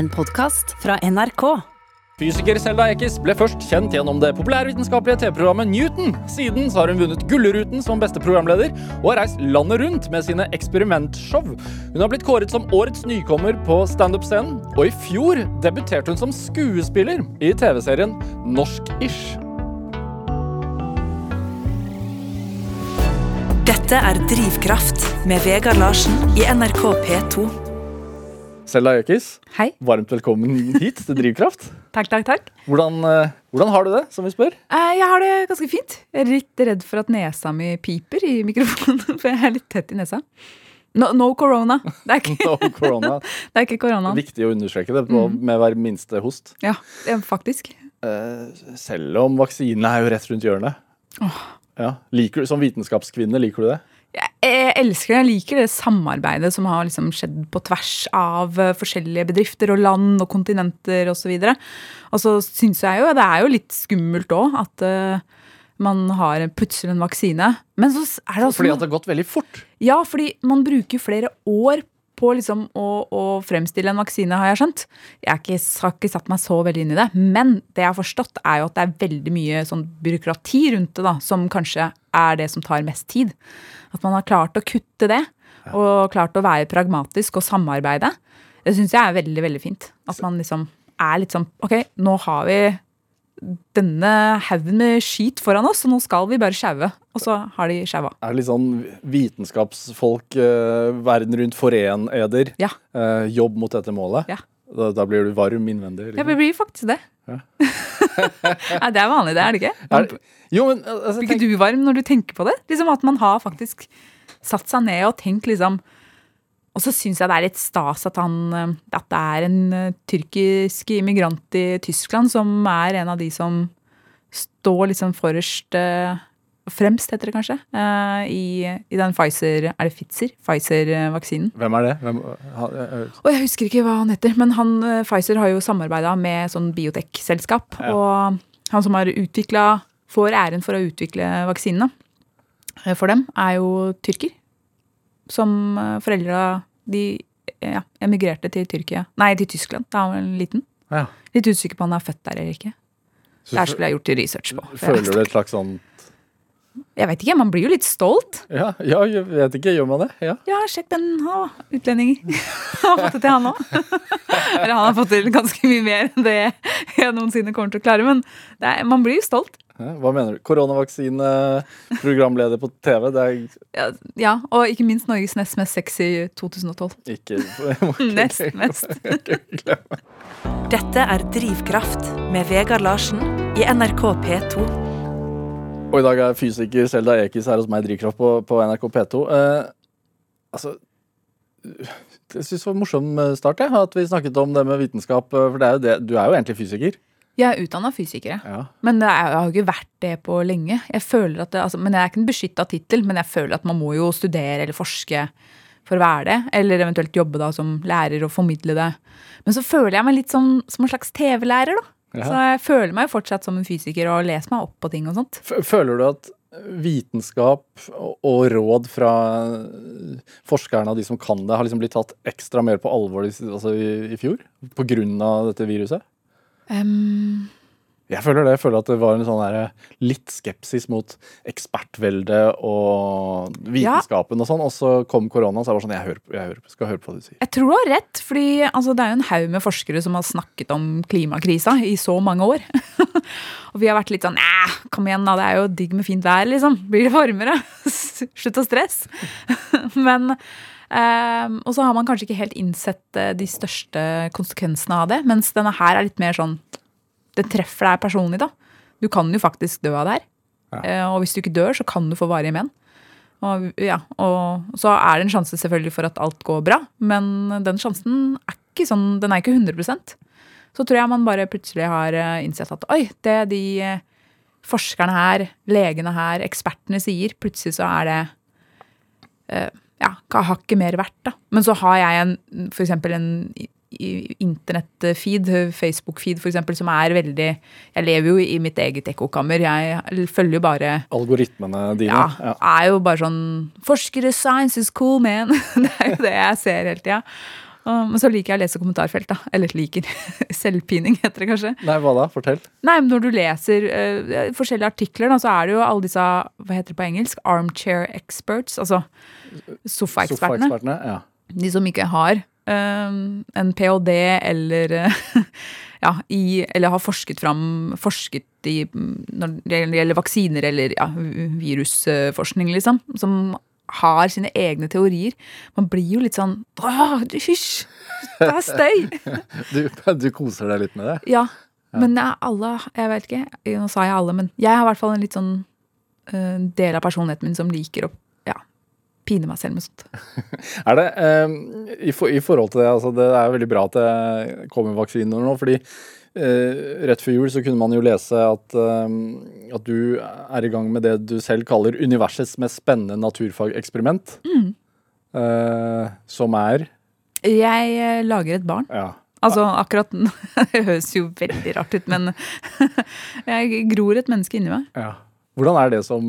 En podkast fra NRK. Fysiker Selda Ekiz ble først kjent gjennom det populærvitenskapelige TV-programmet Newton. Siden så har hun vunnet Gullruten som beste programleder og har reist landet rundt med sine eksperimentshow. Hun har blitt kåret som årets nykommer på standup-scenen, og i fjor debuterte hun som skuespiller i TV-serien Norsk-ish. Dette er Drivkraft med Vegard Larsen i NRK P2. Selda Jøkis, Hei. varmt velkommen hit til Drivkraft. Takk, takk, takk. Hvordan, eh, hvordan har du det, som vi spør? Eh, Jeg har det ganske fint. Jeg er litt redd for at nesa mi piper i mikrofonen, for jeg er litt tett i nesa. No, no corona. Det er ikke, No corona. det er ikke koronaen. Viktig å understreke det på, med hver minste host. Ja, er faktisk. Eh, selv om vaksinene er jo rett rundt hjørnet. Ja. Liker, som vitenskapskvinne, liker du det? Jeg, elsker det. Jeg liker det samarbeidet som har liksom skjedd på tvers av eh, forskjellige bedrifter og land og kontinenter osv. Og, så og så syns jeg jo det er jo litt skummelt òg at eh, man har plutselig en vaksine. Men så er det også Fordi at det har gått veldig fort. Ja, fordi man bruker flere år på liksom å, å fremstille en vaksine, har jeg skjønt. Jeg har ikke, har ikke satt meg så veldig inn i det. Men det jeg har forstått, er jo at det er veldig mye sånn byråkrati rundt det, da, som kanskje er det som tar mest tid. At man har klart å kutte det, og klart å være pragmatisk og samarbeide. Det syns jeg er veldig, veldig fint. At man liksom er litt sånn Ok, nå har vi denne haugen med skit foran oss, og nå skal vi bare sjaue. Og så har de sjaua. Er det litt sånn vitenskapsfolk eh, verden rundt foren-eder? Ja. Eh, jobb mot dette målet? Ja. Da, da blir du varm innvendig? Ja, vi blir faktisk det. Ja. Nei, det er vanlig, det er det ikke? Er, jo, men altså, Blir ikke tenk, du varm når du tenker på det? Liksom At man har faktisk satt seg ned og tenkt liksom Og så syns jeg det er litt stas at, han, eh, at det er en eh, tyrkisk immigrant i Tyskland som er en av de som står liksom forrest eh, Fremst, heter det kanskje, eh, i, i den Pfizer Er det Pfizer? Pfizer-vaksinen. Hvem er det? Hvem, ha, eh, Og jeg husker ikke hva han heter, men han, eh, Pfizer har jo samarbeida med sånn biotek-selskap. Ja. Og han som har utvikla, får æren for å utvikle vaksinene eh, for dem, er jo tyrker. Som eh, foreldra de ja, emigrerte til Tyrkia. Nei, til Tyskland da han var liten. ja. Litt usikker på om han er født der eller ikke. Så Der skulle jeg gjort research på. Føler du et slags sånn jeg vet ikke, man blir jo litt stolt. Ja, ja jeg vet ikke. Gjør man det? Ja. Ja, sjekk den. Å, utlending. Han har fått det til, han òg. Eller han har fått til ganske mye mer enn det jeg noensinne kommer til å klare. Men det er, man blir jo stolt. Hva mener du? Koronavaksine, programleder på TV? Det er Ja, ja, og ikke minst Norges nest mest sexy 2012. ikke ikke- Nest mest. Dette er Drivkraft med Vegard Larsen i NRK P2. Og i dag er fysiker Selda Ekiz her hos meg i Drivkraft på, på NRK P2. Eh, altså Jeg syns det var en morsom eh, start, jeg, at vi snakket om det med vitenskap. eh, For det er jo det, du er jo egentlig fysiker. Jeg er utdanna fysiker. Ja. men er, jeg har ikke vært det på lenge. Jeg føler at det, altså, men jeg er ikke en beskytta tittel, men jeg føler at man må jo studere eller forske for å være det. Eller eventuelt jobbe da som lærer og formidle det. Men så føler jeg meg litt sånn som en slags TV-lærer, da. Ja. Så jeg føler meg fortsatt som en fysiker og leser meg opp på ting og sånt. Føler du at vitenskap og råd fra eh, forskerne og de som kan det, har liksom blitt tatt ekstra mer på alvor i- altså i, i fjor? På grunn av dette viruset? Em, Jeg føler det. Jeg føler at det var en sånn der, litt skepsis mot ekspertvelde og vitenskapen og sånn. Og så kom korona, så jeg var sånn Jeg, hører, jeg hører, skal høre på hva du sier. jeg tror du har rett, fordi altså, det er jo en haug med forskere som har snakket om klimakrisa i så mange år. og vi har vært litt sånn Æh, kom igjen, da. Det er jo digg med fint vær, liksom. Blir det varmere? Slutt å stresse. Men Um, Og så har man kanskje ikke helt innsett eh, de største konsekvensene av det. Mens denne her er litt mer sånn Det treffer deg personlig, da. Du kan jo faktisk dø av det her. Ja. Eh, Og hvis du ikke dør, så kan du få varige men. Og, ja, og så er det en sjanse selvfølgelig for at alt går bra, men den sjansen er ikke sånn, den er ikke 100% Så tror jeg man bare plutselig har eh, innsett at oi, det de eh, forskerne her, legene her, ekspertene sier, plutselig så er det ja, ja, hakket mer verdt. da. Men så har jeg en, for eksempel en internettfeed, Facebook-feed eksempel, som er veldig Jeg lever jo i mitt eget ekkokammer. Jeg følger jo bare Algoritmene dine. ja, Ja. er jo bare sånn Forskere, science is cool, man. det er jo det jeg ser hele tida. Men så liker jeg å lese kommentarfelt, da. Eller liker. Selvpining, heter det kanskje. Nei, hva da? Fortell. Nei, men når du leser uh, forskjellige artikler, da, så er det jo alle disse hva heter det på engelsk, armchair experts, altså sofaekspertene. Sofaekspertene. Ja. De som ikke har en ph.d. eller ja, i, eller har forsket fram forsket i når det gjelder vaksiner eller ja, virusforskning, liksom. Som har sine egne teorier. Man blir jo litt sånn Åh, hysj! Det er støy! Du, du koser deg litt med det? Ja. Men jeg, alle Jeg vet ikke. Nå sa jeg alle, men jeg har i hvert fall en litt sånn uh, del av personligheten min som liker å pine meg selv med sånt. Er det, eh, i, for, I forhold til det, altså det er jo veldig bra at det kommer vaksiner nå, fordi eh, rett før jul så kunne man jo lese at, eh, at du er i gang med det du selv kaller universets mest spennende naturfageksperiment. Eh, som er Jeg eh, lager et barn. ja, Altså akkurat Det høres jo veldig rart ut, men jeg gror et menneske inni meg. ja. Hvordan er det som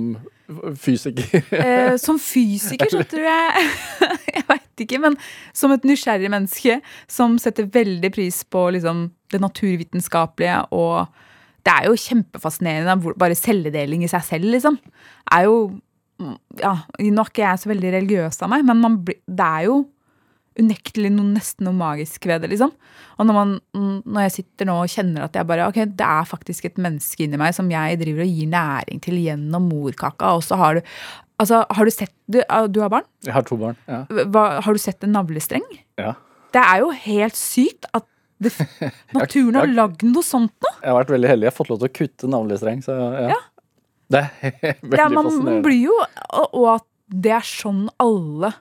fysiker? Eh, som fysiker så tror jeg Jeg veit ikke, men som et nysgjerrig menneske som setter veldig pris på liksom, det naturvitenskapelige og Det er jo kjempefascinerende. Bare celledeling i seg selv, liksom. Er jo Ja, nå er ikke jeg så veldig religiøs av meg, men man, det er jo unektelig noe, nesten noe magisk ved det, liksom. Og når, man, når jeg sitter nå og kjenner at jeg bare Ok, det er faktisk et menneske inni meg som jeg driver og gir næring til gjennom morkaka, og så har du Altså, har du sett Du, ah, du har barn? Jeg har to barn. Ja. Hva, har du sett en navlestreng? ja. Det er jo helt sykt at det, naturen har lagd noe sånt nå. Jeg har vært veldig heldig. Jeg har fått lov til å kutte navlestreng. Så ja. Ja. Det er veldig Ja, man, man fascinerende. blir jo og at det er sånn alle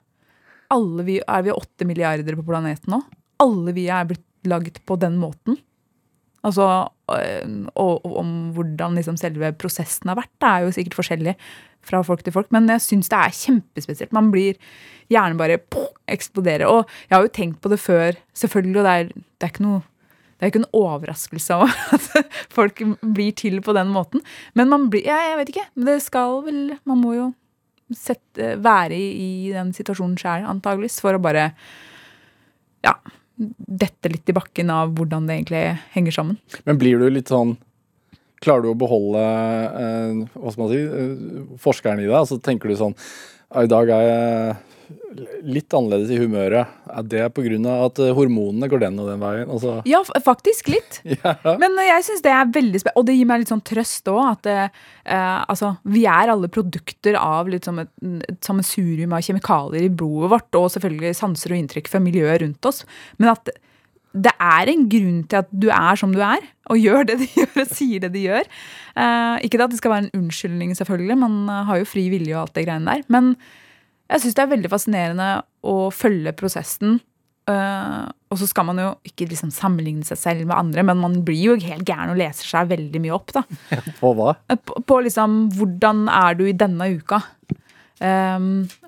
Alle vi Er vi åtte milliarder på planeten nå? Alle vi er blitt lagd på den måten. Altså, øh, og, og om hvordan liksom selve prosessen har vært, det er jo sikkert forskjellig fra folk til folk, men jeg syns det er kjempespesielt. Man blir gjerne bare poh, eksploderer. Og jeg har jo tenkt på det før, selvfølgelig, og det er, det er ikke noe det er ikke en overraskelse av at folk blir til på den måten. Men man blir, ja, jeg vet ikke. Det skal vel Man må jo sette, være i, i den situasjonen sjøl, antageligvis, for å bare ja, dette litt i bakken av hvordan det egentlig henger sammen. Men blir du litt sånn Klarer du å beholde eh, hva skal man si, eh, forskeren i deg? Altså tenker du sånn «Ja, I dag er jeg litt annerledes i humøret. Er det pga. at eh, hormonene går den og den veien? Altså, Ja, faktisk litt. ja. Men eh, jeg syns det er veldig spennende. Og det gir meg litt sånn trøst òg. At eh, eh, altså, vi er alle produkter av liksom et, et sammensurium av kjemikalier i blodet vårt, og selvfølgelig sanser og inntrykk fra miljøet rundt oss. Men at det er en grunn til at du er som du er, og gjør det du gjør og sier det du gjør. Eh, ikke at det skal være en unnskyldning, selvfølgelig. Man eh, har jo fri vilje og alt det greiene der. Men jeg syns det er veldig fascinerende å følge prosessen. Eh, og så skal man jo ikke liksom sammenligne seg selv med andre, men man blir jo helt gæren og leser seg veldig mye opp. da. På hva? Eh, På, på liksom hvordan er du i denne uka? Um,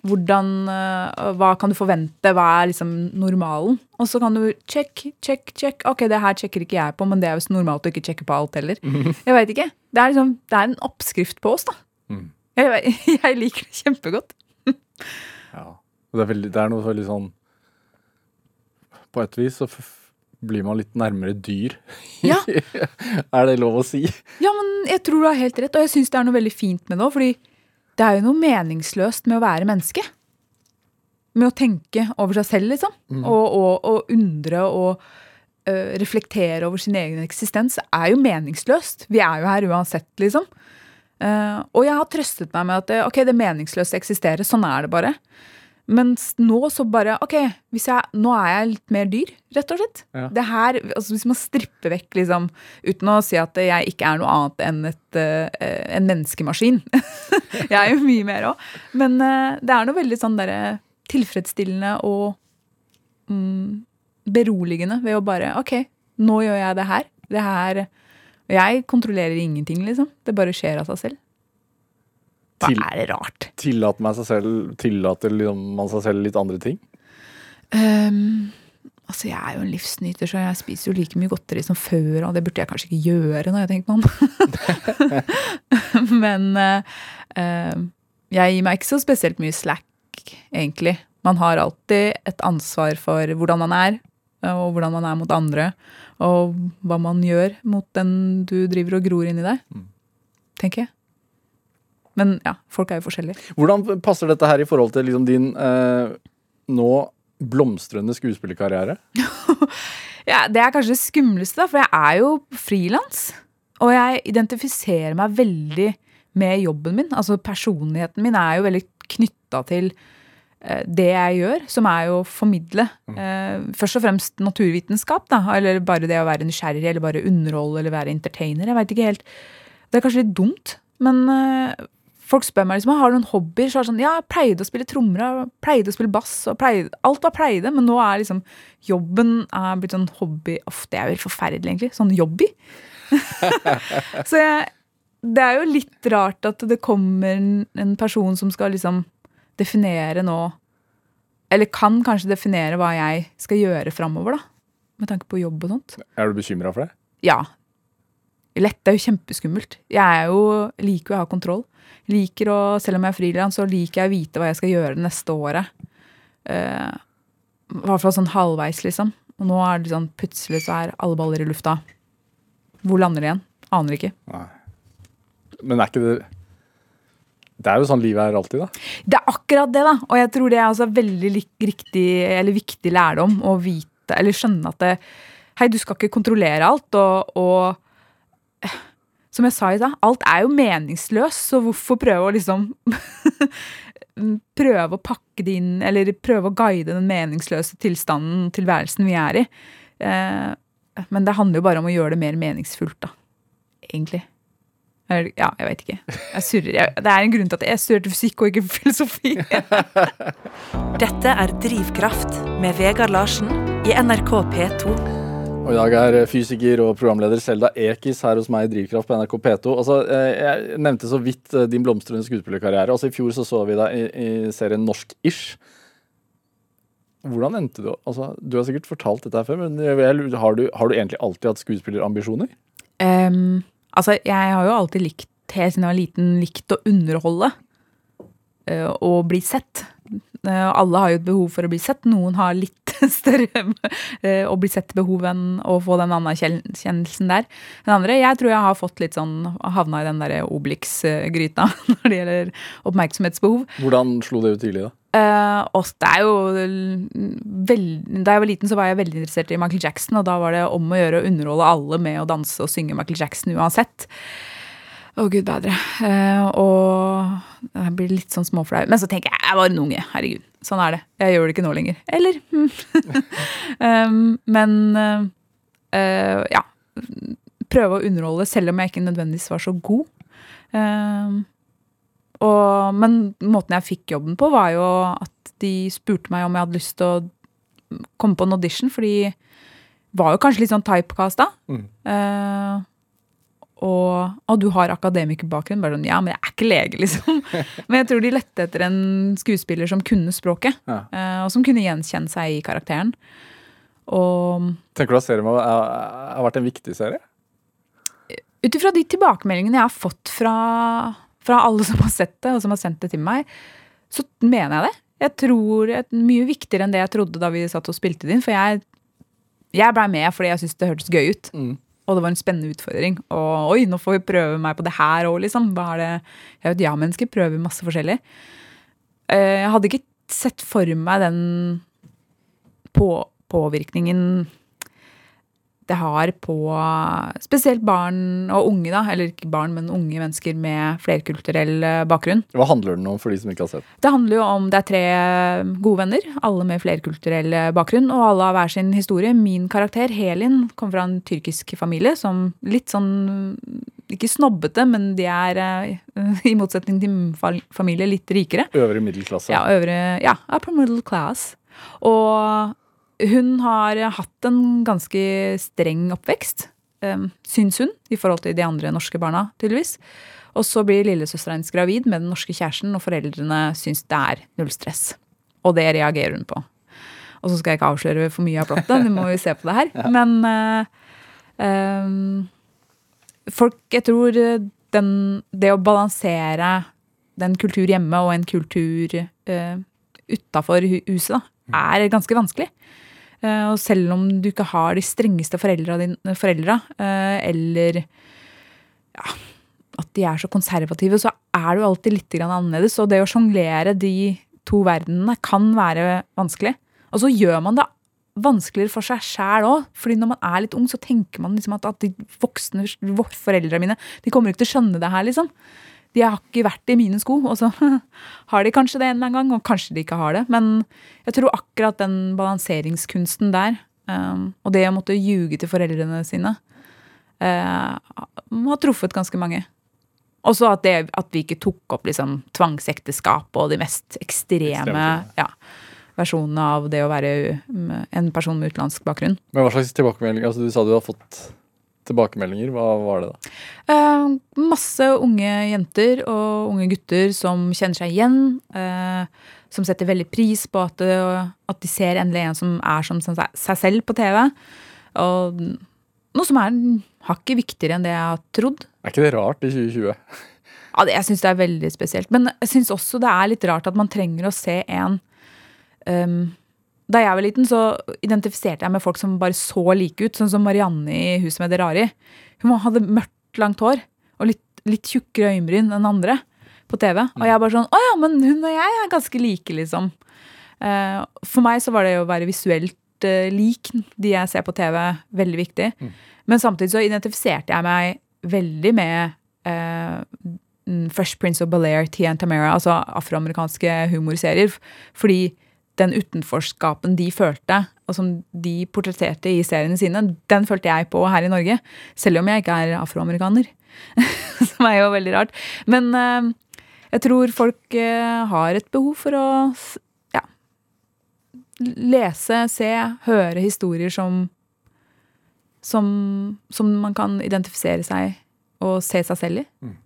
hvordan, uh, Hva kan du forvente? Hva er liksom normalen? Og så kan du check, check, check. Ok, det her sjekker ikke jeg på, men det er visst normalt å ikke sjekke på alt heller. Jeg vet ikke. Det er, liksom, det er en oppskrift på oss, da. Mm. Jeg, jeg liker det kjempegodt. Ja. Og Det er, veldig, det er noe veldig sånn På et vis så blir man litt nærmere dyr. Ja. er det lov å si? Ja, men jeg tror du har helt rett, og jeg syns det er noe veldig fint med det òg. Fordi det er jo noe meningsløst med å være menneske. Med å tenke over seg selv, liksom. Og, og, og undre og øh, reflektere over sin egen eksistens er jo meningsløst. Vi er jo her uansett, liksom. Uh, og jeg har trøstet meg med at eh, ok, det meningsløse eksisterer. Sånn er det bare. Mens nå så bare Ok, jeg, nå er jeg litt mer dyr, rett og slett. Ja. Det her, altså Hvis man stripper vekk, liksom, uten å si at jeg ikke er noe annet enn et, uh, en menneskemaskin. jeg er jo mye mer òg. Men uh, det er noe veldig sånn derre tilfredsstillende og um, beroligende ved å bare Ok, nå gjør jeg det her. Det her jeg kontrollerer ingenting, liksom. Det bare skjer av seg selv. Til- er det rart? Tillater, man seg selv, tillater liksom man seg selv litt andre ting? Um, altså, jeg er jo en livsnyter, så jeg spiser jo like mye godteri som før, og det burde jeg kanskje ikke gjøre når jeg tenker meg om. Men eh, jeg gir meg ikke så spesielt mye slack, egentlig. Man har alltid et ansvar for hvordan man er, og hvordan man er mot andre. Og hva man gjør mot den du driver og gror inni deg. Tenker jeg. Men ja, folk er jo forskjellige. Hvordan passer dette her i forhold til liksom din eh, nå blomstrende skuespillerkarriere? Ja, Det er kanskje det skumleste, for jeg er jo frilans. Og jeg identifiserer meg veldig med jobben min. Altså Personligheten min er jo veldig knytta til eh, det jeg gjør, som er jo å formidle. Eh, først og fremst naturvitenskap, da. Eller bare det å være nysgjerrig, eller bare underholde, eller være entertainer. Jeg vet ikke helt. Det er kanskje litt dumt, men eh, folk spør meg liksom, har du noen hobbyer. Så er det sånn, ja, jeg pleide å spille trommer, pleide å spille bass. pleide, Alt var pleide, men nå er liksom jobben er blitt sånn hobby. Uff, det er jo helt forferdelig, egentlig. Sånn jobby. så jeg, det er jo litt rart at det kommer en, en person som skal liksom definere nå Eller kan kanskje definere hva jeg skal gjøre framover, da. Med tanke på jobb og sånt. Er du bekymra for det? Ja. Lett det er jo kjempeskummelt. Jeg er jo, liker jo å ha kontroll. Liker å, Selv om jeg er frilans, så liker jeg å vite hva jeg skal gjøre det neste året. Eh, I hvert fall sånn halvveis, liksom. Og nå er det sånn plutselig så er alle baller i lufta. Hvor lander det igjen? Aner ikke. Men er ikke det Det er jo sånn livet er alltid, da. Det er akkurat det, da. Og jeg tror det er også veldig riktig, eller viktig lærdom å vite, eller skjønne at det, Hei, du skal ikke kontrollere alt, og, og eh, Som jeg sa i stad, alt er jo meningsløst, så hvorfor prøve å liksom Prøve å pakke det inn, eller prøve å guide den meningsløse tilstanden, tilværelsen vi er i. Eh, men det handler jo bare om å gjøre det mer meningsfullt, da. Egentlig. Eller, Ja, jeg vet ikke. Jeg surrer. Jeg, det er en grunn til at jeg studerte fysikk og ikke filosofi. Dette er Drivkraft med Vegard Larsen i NRK P2. Og i dag er fysiker og programleder Selda Ekiz her hos meg i Drivkraft på NRK P2. Altså, eh, jeg nevnte så vidt eh, din blomstrende skuespillerkarriere. Altså, I fjor så, så vi deg i, i serien Norsk-ish. Hvordan endte du altså, Du har sikkert fortalt dette her før, men har, du, har du egentlig alltid hatt skuespillerambisjoner? Um, altså, jeg har jo alltid likt, helt siden jeg var liten, likt å underholde. Uh, og bli sett. Eh, alle har jo et behov for å bli sett. Noen har litt større eh, å bli sett-behov enn å få den anerkjennelsen der. Den andre, jeg tror jeg har fått litt sånn, havna i den der Obelix-gryta når det gjelder oppmerksomhetsbehov. Hvordan slo det ut tidlig, da? Uh, og det er jo veld, Da jeg var liten, så var jeg veldig interessert i Michael Jackson, og da var det om å gjøre å underholde alle med å danse og synge Michael Jackson uansett. Å, gud bedre. Eh, og jeg blir litt sånn småflau. Men så tenker jeg jeg var en unge. Herregud. Sånn er det. Jeg gjør det ikke nå lenger. Eller? um, men eh, eh, ja. Prøve å underholde, selv om jeg ikke nødvendigvis var så god. Og, men måten jeg fikk jobben på, var jo at de spurte meg om jeg hadde lyst til å komme på en audition, for de var jo kanskje litt sånn typecast da. Mm. Og, og du har akademikerbakgrunn. Bare sånn, ja, men jeg er ikke lege, liksom. men jeg tror de lette etter en skuespiller som kunne språket, Ja. eh, og som kunne gjenkjenne seg i karakteren. Og Tenker du at serien har, har vært en viktig serie? ut ifra de tilbakemeldingene jeg har fått fra, fra alle som har sett det, og som har sendt det til meg, så mener jeg det. Jeg tror det er mye viktigere enn det jeg trodde da vi satt og spilte det inn. For jeg, jeg blei med fordi jeg syntes det hørtes gøy ut. Mm. Og det var en spennende utfordring. Og oi, nå får vi prøve meg på det her òg, liksom. Hva er det? Jeg er jo et ja-menneske, prøver masse forskjellig. Eh, Jeg hadde ikke sett for meg den på, påvirkningen det har på spesielt barn og unge, da. Eller ikke barn, men unge mennesker med flerkulturell eh, bakgrunn. Hva handler den om for de som ikke har sett? Det handler jo om det er tre gode venner, alle med flerkulturell bakgrunn, og alle har hver sin historie. Min karakter, Helin, kommer fra en tyrkisk familie som litt sånn ikke snobbete, men de er, eh, i motsetning til min familie, litt rikere. Øvre middelklasse. Ja, øvre, ja, upper middle class. Og hun har hatt en ganske streng oppvekst, um, syns hun, i forhold til de andre norske barna, tydeligvis. Og så blir lillesøstera hennes gravid med den norske kjæresten, og foreldrene syns det er null stress. Og det reagerer hun på. Og så skal jeg ikke avsløre for mye av plottet, du må jo se på det her. Men eh, um, folk, jeg tror den, det å balansere den kultur hjemme og en kultur eh, utafor huset, da, er ganske vanskelig. Eh, og selv om du ikke har de strengeste foreldra, foreldra eh, eller ja, at de er så konservative, så er du alltid litt annerledes. Og det å sjonglere de to verdenene kan være vanskelig. Og så gjør man det vanskeligere for seg sjæl òg. fordi når man er litt ung, så tenker man liksom at, at de voksne foreldrene mine de kommer ikke til å skjønne det her. liksom. De har ikke vært i mine sko, og så har de kanskje det en eller annen gang, og kanskje de ikke har det. Men jeg tror akkurat den balanseringskunsten der, um, og det å måtte ljuge til foreldrene sine, uh, har truffet ganske mange. Også at, det, at vi ikke tok opp liksom, tvangsekteskap og de mest ekstreme, ekstreme. Ja, versjonene av det å være um, en person med utenlandsk bakgrunn. Men Hva slags tilbakemelding? Altså, du sa du har fått tilbakemeldinger. Hva var det, da? Uh, masse unge jenter og unge gutter som kjenner seg igjen. Uh, som setter veldig pris på at, at, de ser endelig en som er som seg selv på TV. Og noe som er hakket viktigere enn det jeg har trodd. Er ikke det rart i 2020? Ja, det, Jeg syns det er veldig spesielt. Men jeg syns også det er litt rart at man trenger å se en um, Da jeg var liten, så identifiserte jeg med folk som bare så like ut. Sånn som Marianne i Huset med det rare. Hun hadde mørkt, langt hår og litt, litt tjukkere øyenbryn enn andre på TV. Og jeg bare sånn Å ja, men hun og jeg er ganske like, liksom. Uh, for meg så var det å være visuelt uh, lik de jeg ser på TV, veldig viktig. Mm. Men samtidig så identifiserte jeg meg veldig med eh, Fresh Prince of Bel-Air, Tia and Tamara, altså afroamerikanske humorserier. Fordi den utenforskapen de følte, og som de portretterte i seriene sine, den følte jeg på her i Norge. Selv om jeg ikke er afroamerikaner. som er jo veldig rart. Men eh, jeg tror folk eh, har et behov for å ja, lese, se, høre historier som som, som, man kan identifisere seg og se seg selv i. Mm.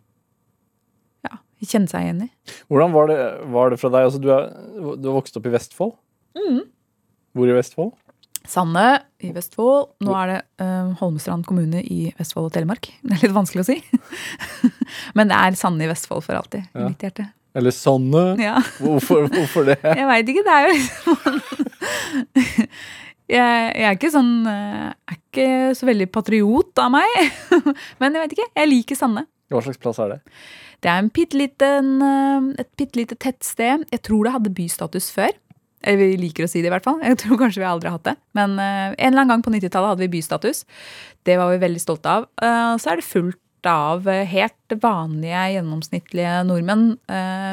Kjenne seg igjen i. Hvordan var det, var det fra deg? Altså, du, er, du har vokst opp i Vestfold. Mm. Hvor i Vestfold? Sande i Vestfold. Nå er det uh, Holmestrand kommune i Vestfold og Telemark. Det er litt vanskelig å si. Men det er Sande i Vestfold for alltid. Ja. I mitt hjerte. Eller Sanne. Ja. Hvorfor, hvorfor det? Jeg veit ikke. Det er jo liksom jeg, jeg, er ikke sånn eh, er ikke så veldig patriot av meg. Men jeg vet ikke. Jeg liker Sande. Hva slags plass er det? Det er en pitteliten, eh, et bitte lite tettsted. Jeg tror det hadde bystatus før. Vi liker å si det, i hvert fall. Jeg tror kanskje vi aldri har hatt det. Men uh, en eller annen gang på 90-tallet hadde vi bystatus. Det var vi veldig stolte av. Uh, så er det fullt av helt vanlige, gjennomsnittlige nordmenn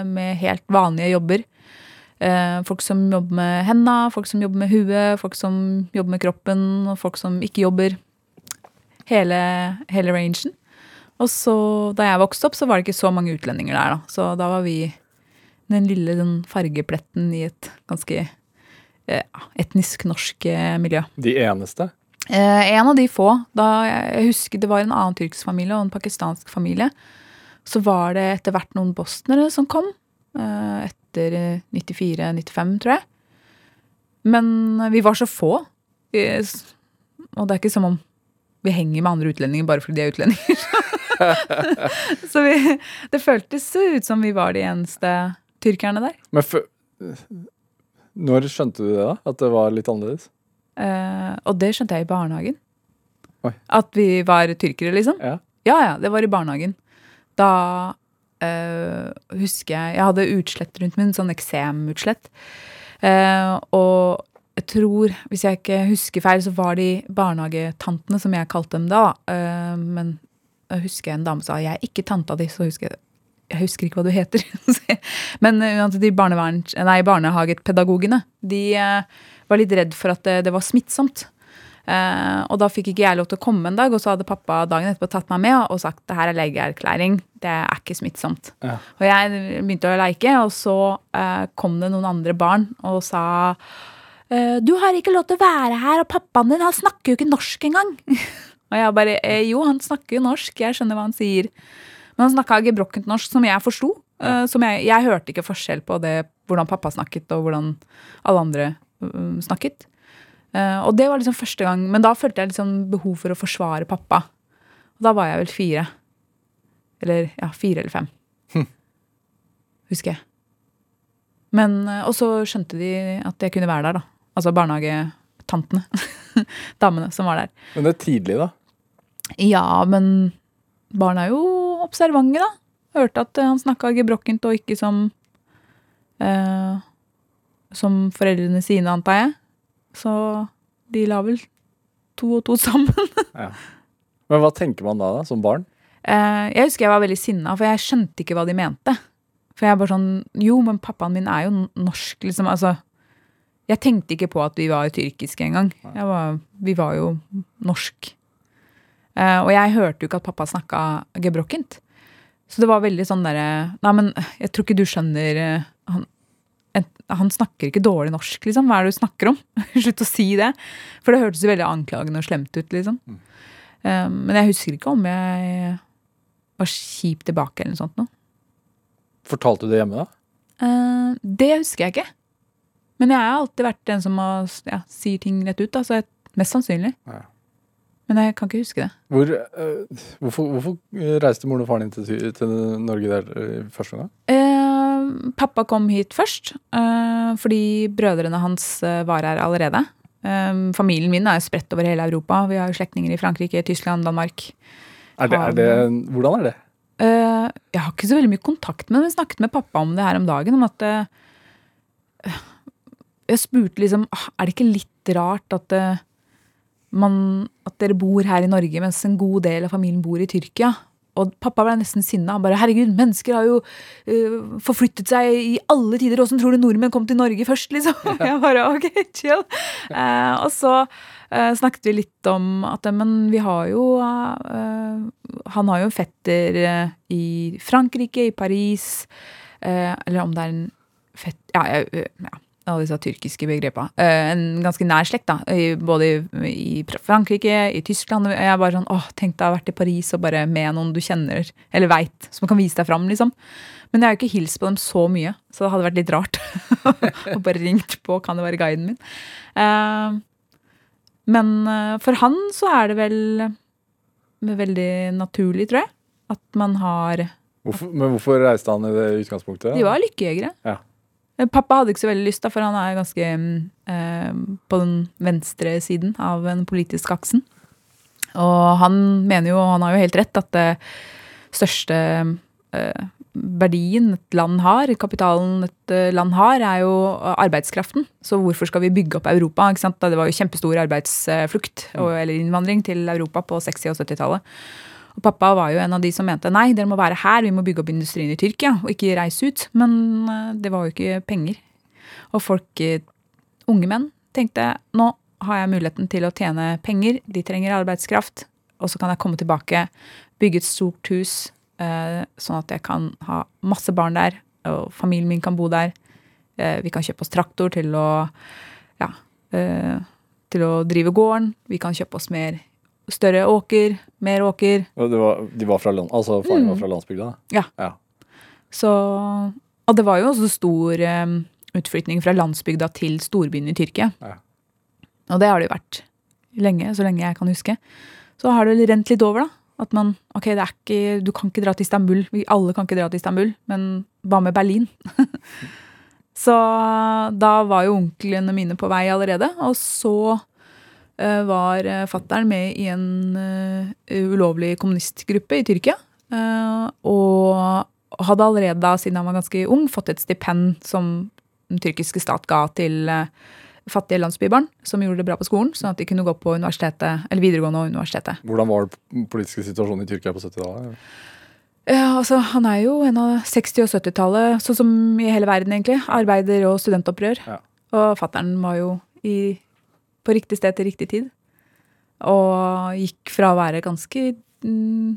med helt vanlige jobber. Eh, folk som jobber med henda, folk som jobber med huet, folk som jobber med kroppen, og folk som ikke jobber. Hele, hele rangen. Og så, da jeg vokste opp, så var det ikke så mange utlendinger der. da. Så da var vi den lille den fargepletten i et ganske eh, etnisk norsk eh, miljø. De eneste? Eh, en av de få. Da jeg husker Det var en annen tyrkisk familie og en pakistansk familie. Så var det etter hvert noen bosnere som kom. Eh, etter 94-95, tror jeg. Men vi var så få. Og det er ikke som om vi henger med andre utlendinger bare fordi de er utlendinger. så vi, det føltes ut som vi var de eneste tyrkerne der. Men for, når skjønte du det, da? At det var litt annerledes? Eh, og det skjønte jeg i barnehagen. Oi. At vi var tyrkere, liksom. Ja. ja, ja, det var i barnehagen. Da eh, husker jeg Jeg hadde utslett rundt min, sånn eksemutslett. Eh, og jeg tror, hvis jeg ikke husker feil, så var de barnehagetantene, som jeg kalte dem da. Uh, men jeg husker en dame sa jeg er ikke tanta di, så husker jeg jeg husker ikke hva du heter. Men de nei, barnehagepedagogene de var litt redd for at det, det var smittsomt. Eh, og da fikk ikke jeg lov til å komme en dag, og så hadde pappa dagen etterpå tatt meg med og sagt det her er legeerklæring, det er ikke smittsomt. Ja. Og jeg begynte å leke, og så eh, kom det noen andre barn og sa eh, du har ikke lov til å være her, og pappaen din han snakker jo ikke norsk engang. og jeg bare eh, jo, han snakker jo norsk, jeg skjønner hva han sier. Men han snakka gebrokkent norsk, som jeg forsto. Uh, jeg, jeg, hørte ikke forskjell på det, hvordan pappa snakket, og hvordan alle andre um, snakket. Uh, og det var liksom første gang, Men da følte jeg liksom behov for å forsvare pappa. Og da var jeg vel fire. Eller ja, fire eller fem. Hm. Husker jeg. Men, og så skjønte de at jeg kunne være der, da. Altså barnehagetantene. Damene som var der. Men det er tidlig, da. Ja, men barn er jo observante, da. Hørte at eh, han snakka gebrokkent og ikke som eh, Som foreldrene sine, antar jeg. Så de la vel to og to sammen. Men hva tenker man da, da som barn? Eh, jeg husker jeg var veldig sinna, for jeg skjønte ikke hva de mente. For jeg bare sånn Jo, men pappaen min er jo norsk, liksom. Altså Jeg tenkte ikke på at vi var tyrkiske engang. Vi var jo norsk. Eh, og jeg hørte jo ikke at pappa snakka gebrokkent. Så det var veldig sånn derre Nei, men jeg tror ikke du skjønner eh, han, han snakker ikke dårlig norsk, liksom. Hva er det du snakker om? Slutt å si det. For det hørtes jo veldig anklagende og slemt ut, liksom. Eh, men jeg husker ikke om jeg var kjip tilbake eller noe sånt noe. Fortalte du det hjemme, da? Uh, det husker jeg ikke. Men jeg har alltid vært den som har, ja, sier ting rett ut. Da, så jeg, mest sannsynlig. Ja. Men jeg kan ikke huske det. Hvor, uh, hvorfor, hvorfor reiste moren og faren din til, til Norge der uh, første gang? Eh, pappa kom hit først, eh, fordi brødrene hans eh, var her allerede. Eh, familien min er spredt over hele Europa. Vi har jo slektninger i Frankrike, Tyskland, Danmark. Er det, er det, hvordan er det? Eh, jeg har ikke så veldig mye kontakt med dem. Jeg snakket med pappa om det her om dagen. Om at eh, Jeg spurte liksom «Ah, Er det ikke litt rart at, eh, man, at dere bor her i Norge, mens en god del av familien bor i Tyrkia? Og pappa ble nesten sinna. Han bare 'herregud, mennesker har jo uh, forflyttet seg i alle tider'. Åssen tror du nordmenn kom til Norge først, liksom? Jeg bare ok, chill. Uh, og så uh, snakket vi litt om at men vi har jo Han har jo en fetter i Frankrike, i Paris, eller om det er en fett... Ja, ja alle disse tyrkiske begrepene. Eh, en ganske nær slekt, da. I, både i, Frankrike, i Tyskland. Jeg er bare sånn åh, tenk deg å ha vært i Paris og bare med noen du kjenner eller veit, som kan vise deg fram, liksom. Men jeg har jo ikke hilst på dem så mye, så det hadde vært litt rart. å bare ringt på, kan det være guiden min? Eh, men eh, for han så er det vel veldig naturlig, tror jeg, at man har Hvorfor, men hvorfor reiste han i det utgangspunktet? De var lykkejegere. Ja. Eh, Pappa hadde ikke så veldig lyst, da, for han er ganske mm, eh, på den venstre siden av den politiske aksen. Og han mener jo, og han har jo helt rett, at det største eh, verdien et land har, kapitalen et eh, land har, er jo arbeidskraften. Så hvorfor skal vi bygge opp Europa? ikke sant? Det var jo kjempestor arbeidsflukt og, eller innvandring til Europa på 60- og 70-tallet. Og pappa var jo en av de som mente nei, dere må være her, vi må bygge opp industrien i Tyrkia, og ikke reise ut. Men eh, det var jo ikke penger. Og folk, eh, unge menn, tenkte nå har jeg muligheten til å tjene penger, de trenger arbeidskraft, og så kan jeg komme tilbake, bygge et stort hus, eh, sånn at jeg kan ha masse barn der, og familien min kan bo der. Vi kan kjøpe oss traktor til å, ja, til å drive gården. Vi kan kjøpe oss mer større åker, mer åker. Var, de var fra land, altså Faren Mm. var fra landsbygda? Ja. Ja. Så, og det var jo også stor um, utflytning fra landsbygda til storbyen i Tyrkia. Ja. Og det har det jo vært lenge, så lenge jeg kan huske. Så har det rent litt over, da. At man Ok, det er ikke, du kan ikke dra til Istanbul. Vi alle kan ikke dra til Istanbul, men hva med Berlin? så da var jo onklene mine på vei allerede. Og så var uh, fattern med i en eh, ulovlig kommunistgruppe i Tyrkia. Eh, og hadde allerede da, siden han var ganske ung, fått et stipend som den tyrkiske stat ga til eh, fattige landsbybarn som gjorde det bra på skolen, sånn at de kunne gå på universitetet, eller videregående og universitetet. Hvordan var den politiske situasjonen i Tyrkia på 70-tallet? Ja, altså, Han er jo en av 60- og 70-tallet, sånn som i hele verden, egentlig. Arbeider- og studentopprør. Ja. Og fattern var jo i, på riktig sted til riktig tid. Og gikk fra å være ganske mm,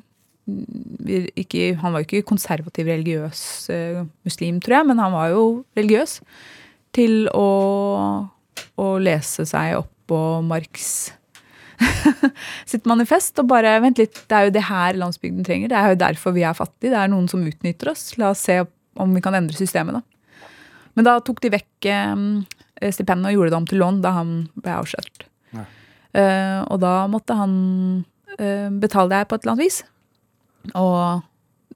ikke, Han var jo ikke konservativ religiøs uh, muslim, tror jeg, men han var jo religiøs. Til å, å lese seg opp på Marx sitt manifest og bare Vent litt, det er jo det her landsbygden trenger. Det er jo derfor vi er fattige. Det er noen som utnytter oss. La oss se om vi kan endre systemet, da. Men da tok de vekk eh, stipendet og gjorde det om til lån da han ble avslørt. Ja. Eh, og da måtte han uh, betale det her på et eller annet vis. Og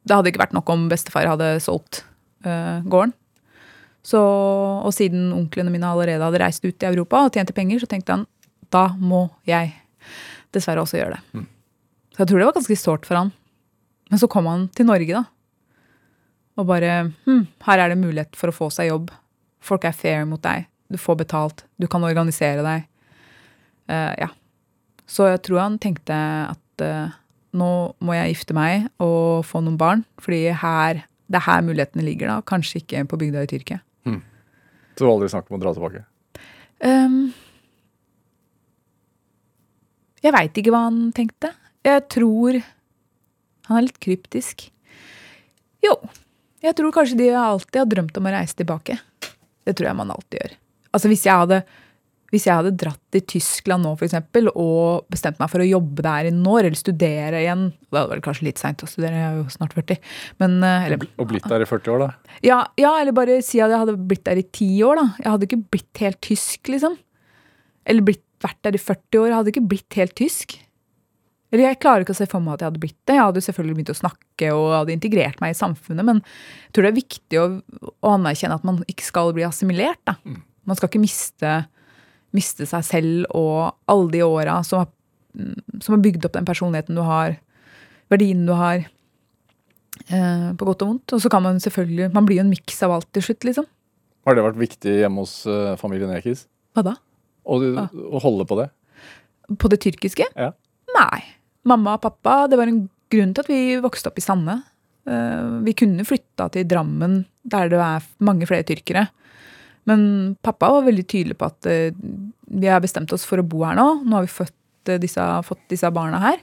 det hadde ikke vært nok om bestefar hadde solgt uh, gården. Så, og siden onklene mine allerede hadde reist ut i Europa og tjente penger, så tenkte han da må jeg dessverre også gjøre det. Så jeg tror det var ganske sårt for han. Men så kom han til Norge, da. Og bare hm, her er det mulighet for å få seg jobb. Folk er fair mot deg. Du får betalt. Du kan organisere deg. Uh, ja. Så jeg tror han tenkte at uh, nå må jeg gifte meg og få noen barn. Fordi her, det er her mulighetene ligger, da. Kanskje ikke på bygda i Tyrkia. Så det var aldri snakk om å dra tilbake. Um, jeg veit ikke hva han tenkte. Jeg tror Han er litt kryptisk. Jo, jeg tror kanskje de alltid har drømt om å reise tilbake. Det tror jeg man alltid gjør. Altså Hvis jeg hadde, hvis jeg hadde dratt til Tyskland nå for eksempel, og bestemt meg for å jobbe der i år, eller studere igjen Det hadde vært kanskje litt seint å studere, jeg er jo snart 40. Men, eh, eller, Og blitt der i 40 år, da. ja, ja, eller bare si at jeg hadde blitt der i 10 år, da. Jeg hadde ikke blitt helt tysk, liksom. Eller blitt, vært der i 40 år. Jeg hadde ikke blitt helt tysk. Eller jeg klarer ikke å se for meg at jeg hadde blitt det. Jeg hadde selvfølgelig begynt å snakke og hadde integrert meg i samfunnet, men jeg tror det er viktig å, å anerkjenne at man ikke skal bli assimilert. Da. Man skal ikke miste, miste seg selv og alle de åra som, har- som har bygd opp den personligheten du har, verdien du har, eh, på godt og vondt. Og så kan man selvfølgelig Man blir jo en miks av alt til slutt, liksom. Har det vært viktig hjemme hos uh, familien Ekiz? Hva da? Å å holde på det? På det tyrkiske? Ja. Nei. Mamma og pappa, det var en grunn til at vi vokste opp i Sande. Eh, Vi kunne flytta til Drammen, der det er mange flere tyrkere. Men pappa var veldig tydelig på at eh, vi har bestemt oss for å bo her nå. Nå har vi fått, eh, disse, fått disse barna her.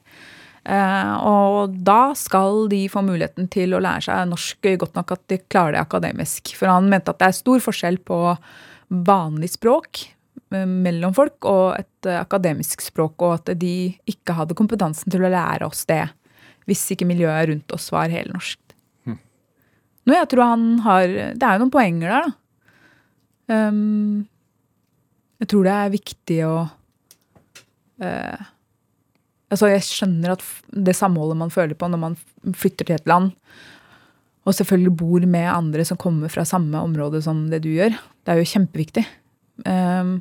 Eh, og da skal de få muligheten til å lære seg norsk godt nok at de klarer det akademisk. For han mente at det er stor forskjell på vanlig språk mellom folk og et akademisk språk, og at de ikke hadde kompetansen til å lære oss det hvis ikke miljøet rundt oss var helnorskt. Nå, jeg tror han har Det er jo noen poenger der, da. Um, jeg tror det er viktig å uh, Altså, jeg skjønner at det samholdet man føler på når man flytter til et land, og selvfølgelig bor med andre som kommer fra samme område som det du gjør, det er jo kjempeviktig. Um,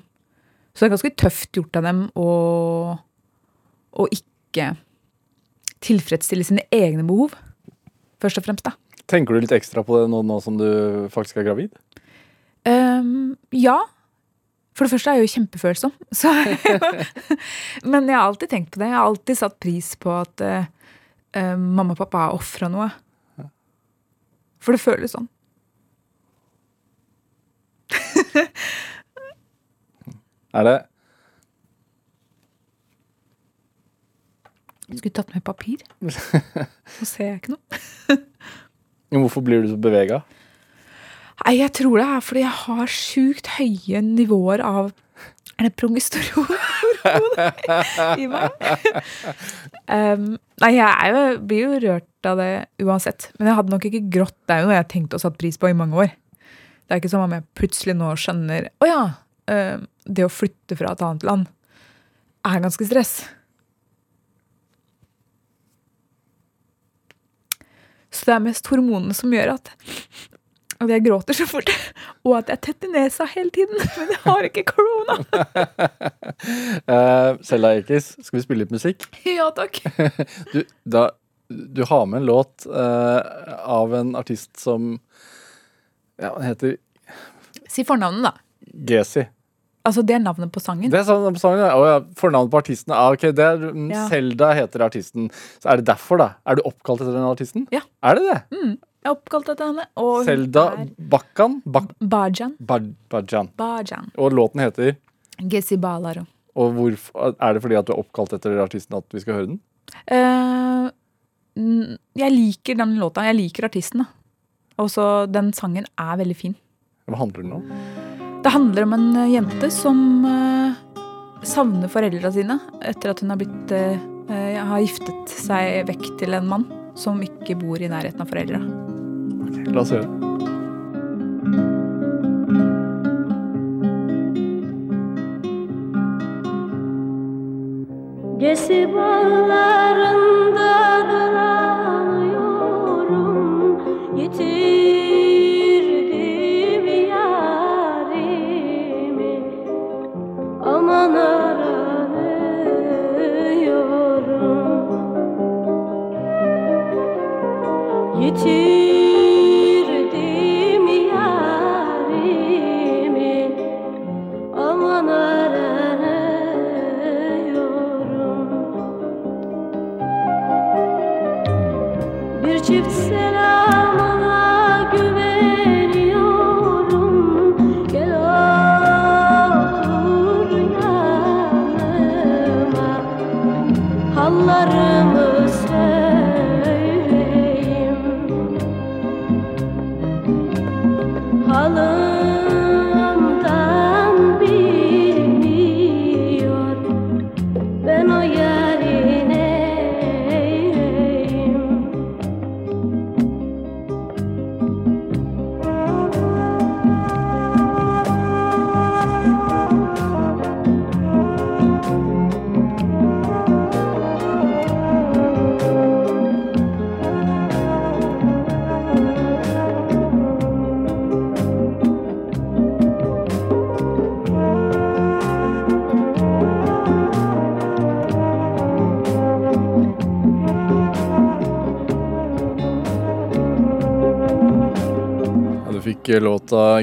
så det er ganske tøft gjort av dem å, å ikke tilfredsstille sine egne behov, først og fremst, da. Tenker du litt ekstra på det nå, nå som du faktisk er gravid? Um, ja. For det første er jeg jo kjempefølsom. Så, men jeg har alltid tenkt på det. Jeg har alltid satt pris på at eh, mamma og pappa har ofra noe. For det føles sånn. Er det Skulle tatt med papir. Nå ser jeg ikke noe. Hvorfor blir du så bevega? Nei, jeg tror det er fordi jeg har sjukt høye nivåer av Er det progesteron i meg? um, nei, jeg jo, blir jo rørt av det uansett. Men jeg hadde nok ikke grått. Det er jo noe jeg har tenkt og satt pris på i mange år. Det er ikke som om jeg plutselig nå skjønner Å ja, um, det å flytte fra et annet land er ganske stress. Så det er mest hormonene som gjør at at jeg gråter så fort, og at jeg er tett i nesa hele tiden. Men jeg har ikke korona. Uh, Selda Ekiz, skal vi spille litt musikk? Ja, takk. Du, da, du har med en låt uh, av en artist som Ja, han heter Si fornavnet, da. Gesi. Altså, det er navnet på sangen. Det er navnet på sangen, ja. Ja. Fornavnet på artisten. Ah, ok, det er Selda Ja. Heter artisten. Så er det derfor, da? Er du oppkalt etter den artisten? Ja. Er det det? Jeg er oppkalt etter henne. Og hun Selda er Bakkan? Bak Bajan. Baj- Bajan. Bajan. Og låten heter Gezi Balaro. Og hvorfor, Er det fordi at du er oppkalt etter artisten at vi skal høre den? Eh, jeg liker den låta. Jeg liker artisten, da. Og så den sangen er veldig fin. Hva handler den om? Det handler om en eh, jente som eh, savner foreldra sine etter at hun har blitt eh, eh, har giftet seg vekk til en mann som ikke bor i nærheten av foreldra. La oss høre. Gesi bağlarında dolanıyorum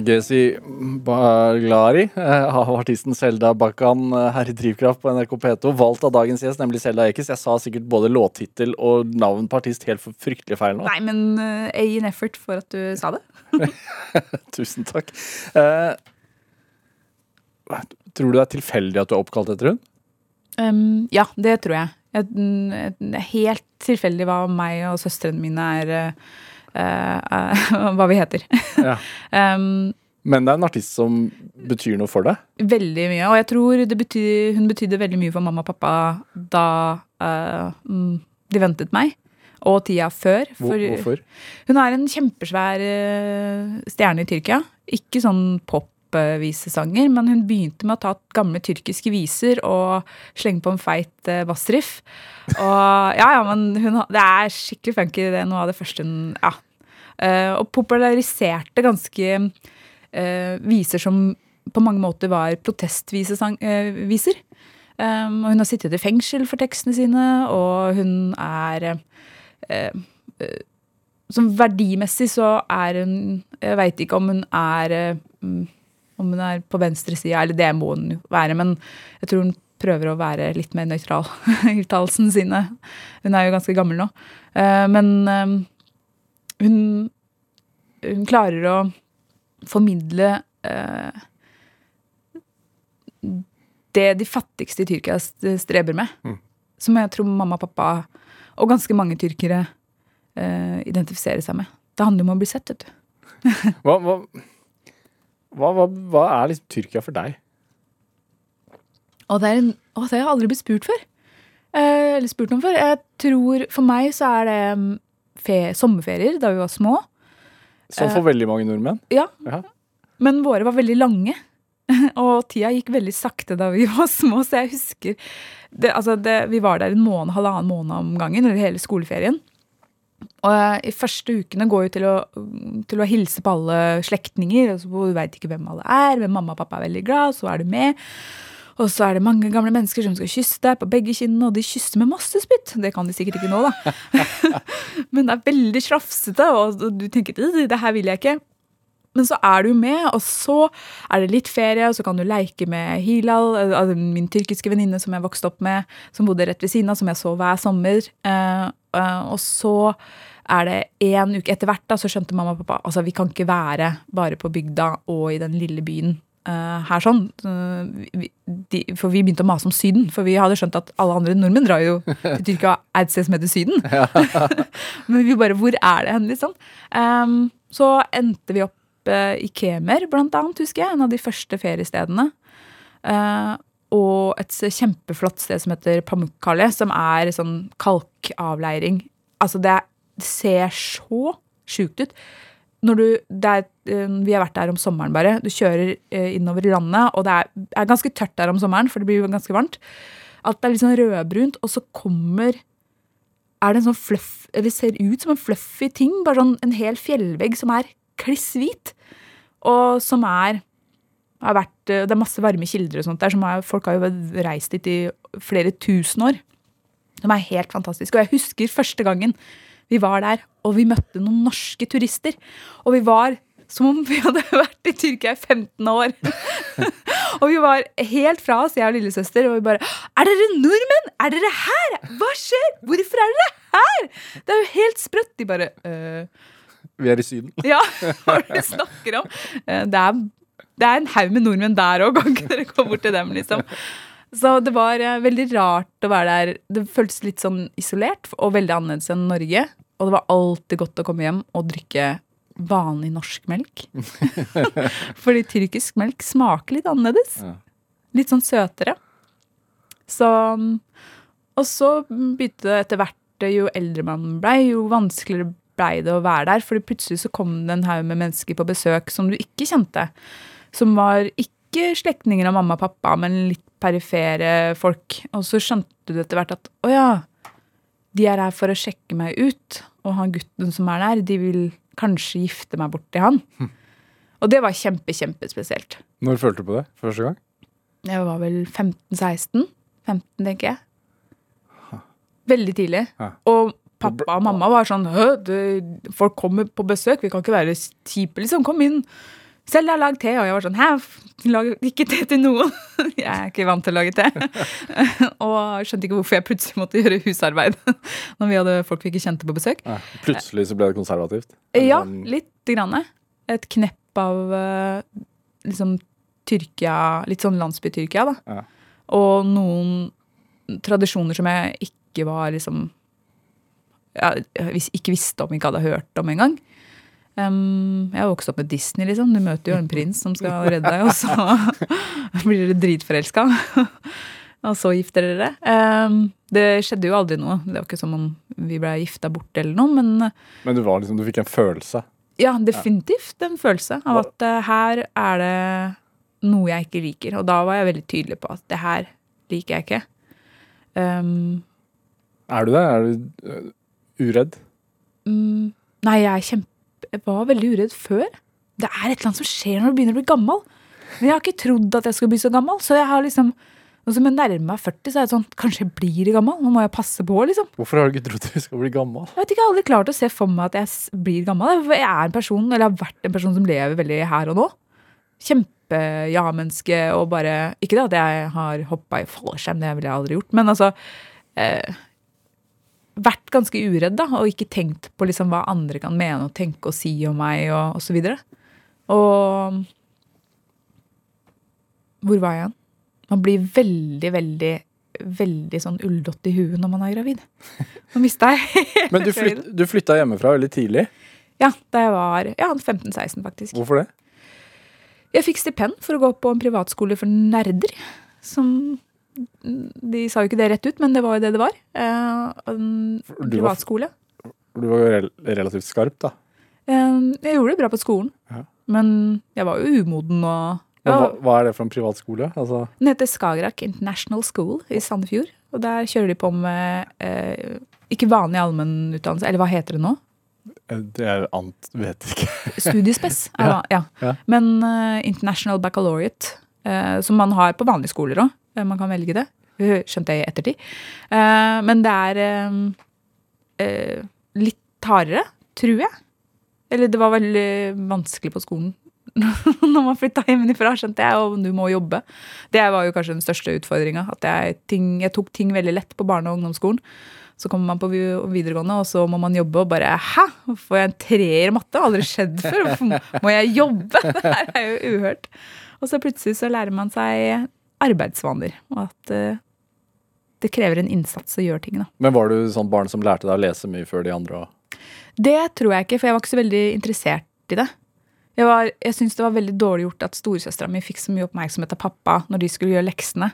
Gezi Baglari eh, av artisten Selda Bakan eh, her i Drivkraft på NRK P2, valgt av dagens gjest, nemlig Selda Ekiz. Jeg sa sikkert både låttittel og navn på artist helt fryktelig feil nå. Nei, men uh, A in effort for at du sa det. Tusen takk. Uh, tror du det er tilfeldig at du er oppkalt etter hun? Um, ja, det tror jeg. mm, Helt tilfeldig hva meg og søstrene mine er eh, eh, Hva vi heter. Ja. Um, Men det er en artist som betyr noe for deg? veldig mye. Og jeg tror det betyr, hun betydde veldig mye for mamma og pappa da eh, mm, de ventet meg. Og tida før. For- hvorfor? Hun er en kjempesvær uh, stjerne i Tyrkia. Ikke sånn popvisesanger, men hun begynte med å ta gamle tyrkiske viser og slenge på en feit uh, bassriff. Og ja, ja, men hun, det er skikkelig funky. Det er noe av det første hun Ja. Eh, og populariserte ganske uh, viser som på mange måter var protestviser. Uh. Um, og hun har sittet i fengsel for tekstene sine, og hun er uh, uh, Som verdimessig så er hun Jeg veit ikke om hun er eh, mm, Om hun er på venstresida, eller det må hun jo være, men jeg tror hun prøver å være litt mer nøytral i uttalelsene sine. Hun er jo ganske gammel nå. Eh, men eh, hun, hun klarer å formidle eh, det de fattigste i Tyrkia streber med. Mm. Som jeg tror mamma og pappa og ganske mange tyrkere identifiserer seg med. Det handler om å bli sett, vet du. Hva, hva, hva, hva, hva er liksom Tyrkia for deg? Og det, er en, å, det har jeg aldri blitt spurt før. Eh, eller spurt noen før. Jeg tror For meg så er det mm, fe, sommerferier da vi var små. Sånn for veldig mange nordmenn? Ja. Ja. Men våre var veldig lange. Og tida gikk veldig sakte da vi var små, så jeg husker det, altså det, Vi var der en måned, halvannen måned om gangen, eller hele skoleferien. Og eh, i første ukene går jo til å, til å hilse på alle slektninger. og så Du veit ikke hvem alle er, men mamma og pappa er veldig glad, så er du med. Og så er det mange gamle mennesker som skal kysse deg på begge kinnene, og de kysser med masse spytt. Det kan de sikkert ikke nå, da. Men det er veldig slafsete, og du tenker «Øh, det her vil jeg ikke. Men så er du med, og så er det litt ferie, og så kan du leke med Hilal, eh, altså min tyrkiske venninne som jeg vokste opp med, som bodde rett ved siden av, som jeg så hver sommer. Eh, eh, og så er det en uke etter hvert, da, så skjønte mamma og pappa altså vi kan ikke være bare på bygda og i den lille byen eh, her sånn. Vi, de, for vi begynte å mase om Syden, for vi hadde skjønt at alle andre nordmenn drar jo til Tyrkia et sted som heter Syden. Men vi bare Hvor er det hen, liksom? Så endte vi opp eh, Ikemer, blant annet, husker jeg. En av de første feriestedene. Eh, og et kjempeflott sted som heter Pamukkale, som er sånn kalkavleiring. Altså, det, det ser så sjukt ut. Når du, er, eh, vi har vært der om sommeren, bare. Du kjører eh, innover i landet, og det er, er ganske tørt der om sommeren, for det blir jo ganske varmt. At det er litt sånn rødbrunt, og så kommer er det en sånn fluff, eller ser ut som en fluffy ting. Bare sånn en hel fjellvegg som er kliss hvit. Og som er har vært, Det er masse varme kilder og sånt der. Er, folk har jo reist dit i flere tusen år. De er helt fantastiske. Og jeg husker første gangen vi var der, og vi møtte noen norske turister. Og vi var som om vi hadde vært i Tyrkia i 15 år. og vi var helt fra oss, jeg og lillesøster, og vi bare Er dere nordmenn? Er dere her? Hva skjer? Hvorfor er dere her? Det er jo helt sprøtt. De bare «Øh, Vi er i Syden. ja, hva det du snakker om? Eh, Det er, det er en haug med nordmenn der òg, kan ikke dere gå bort til dem, liksom? Så det var eh, veldig rart å være der. Det føltes litt sånn isolert og veldig annerledes enn Norge. Og det var alltid godt å komme hjem og drikke vanlig norsk melk. Fordi tyrkisk melk smaker litt annerledes. Litt sånn søtere. Så Og så begynte det etter hvert, jo eldre man blei, jo vanskeligere blei det å være der. Fordi plutselig så kom det en haug med mennesker på besøk som du ikke kjente. Som var ikke slektninger av mamma og pappa, men litt perifere folk. Og så skjønte du etter hvert at å ja, de er her for å sjekke meg ut. Og han gutten som er der, de vil kanskje gifte meg bort til han. Og det var kjempe, kjempespesielt. Når følte du på det første gang? Jeg var vel 15-16. 15, tenker jeg. Veldig tidlig. Ja. Og pappa og mamma var sånn Hø, det, folk kommer på besøk, vi kan ikke være kjipe, liksom. Kom inn. Selv har jeg lagd te. Og jeg var sånn Hæ, lag ikke te til noen. jeg er ikke vant til å lage te. og skjønte ikke hvorfor jeg plutselig måtte gjøre husarbeid når vi hadde folk vi ikke kjente på besøk. Ja. Plutselig så ble det konservativt. Ja, Sånn- lite grann. Et knepp av eh, liksom Tyrkia Litt sånn landsby-Tyrkia, da. Ja. Og noen tradisjoner som jeg ikke var liksom jeg ikke visste om, ikke hadde hørt om engang. Um, jeg har vokst opp med Disney, liksom. Du møter jo en prins som skal redde deg, og så blir dere dritforelska. og så gifter dere dere. Um, det skjedde jo aldri noe. Det var ikke som om vi ble gifta bort eller noe, men Men du, var liksom, du fikk en følelse. ja, definitivt en følelse av at uh, her er det noe jeg ikke liker. Og da var jeg veldig tydelig på at det her liker jeg ikke. Um, Er du det? Er du uredd? mm, nei, jeg, er kjempe, jeg var veldig uredd før. Det er et eller annet som skjer når du begynner å bli gammel. Men jeg har ikke trodd at jeg skulle bli så gammel. Så jeg har liksom, nå som jeg nærmer meg 40, så er det sånn Kanskje jeg blir gammel? Nå må jeg passe på, liksom. Hvorfor har du ikke trodd du skal bli gammel? Jeg vet ikke, jeg har aldri klart å se for meg at jeg blir gammel. Jeg er en person, eller har vært en person som lever veldig her og nå. Kjempe-ja-menneske og bare Ikke det at jeg har hoppa i fallskjerm, det ville jeg aldri gjort, men altså eh, Vært ganske uredd, da, og ikke tenkt på liksom hva andre kan mene og tenke og si om meg, og, og så videre. Og Hvor var jeg? Man blir veldig, veldig, veldig sånn ulldott i huet når man er gravid. Nå mista jeg Men du, flyt, du flytta hjemmefra veldig tidlig. Ja, da jeg var ja, 15-16, faktisk. Hvorfor det? Jeg fikk stipend for å gå på en privatskole for nerder. Som De sa jo ikke det rett ut, men det var jo det det var. Eh, en privatskole. Du var jo rel relativt skarp, da. Eh, jeg gjorde det bra på skolen, Ja. men jeg var jo umoden og ja, hva, hva er det for en privatskole? Altså, Den heter Skagerrak International School i Sandefjord. Og der kjører de på med eh, ikke vanlig allmennutdannelse, eller hva heter det nå? eh, det er ant... Vet ikke. Studiespes. Ja. ja. Men eh, International Baccalaureate, eh, som man har på vanlige skoler òg. Man kan velge det. Skjønte jeg i ettertid. Eh, men det er eh, eh, litt hardere, tror jeg. Eller det var veldig vanskelig på skolen når man flytta hjemmefra, skjønte jeg, og du må jobbe. Det var jo kanskje den største utfordringa. Jeg, jeg tok ting veldig lett på barne- og ungdomsskolen. Så kommer man på videregående, og så må man jobbe, og bare Hæ? Får jeg en treer i matte? Aldri skjedd før. Hvorfor må jeg jobbe? Det her er jo uhørt. Og så plutselig så lærer man seg arbeidsvaner, og at eh, det krever en innsats å gjøre ting, da. Men var du sånn barn som lærte deg å lese mye før de andre? Det tror jeg ikke, for jeg var ikke så veldig interessert i det. Jeg, var- jeg syns det var veldig dårlig gjort at storesøstera mi fikk så mye oppmerksomhet av pappa når de skulle gjøre leksene.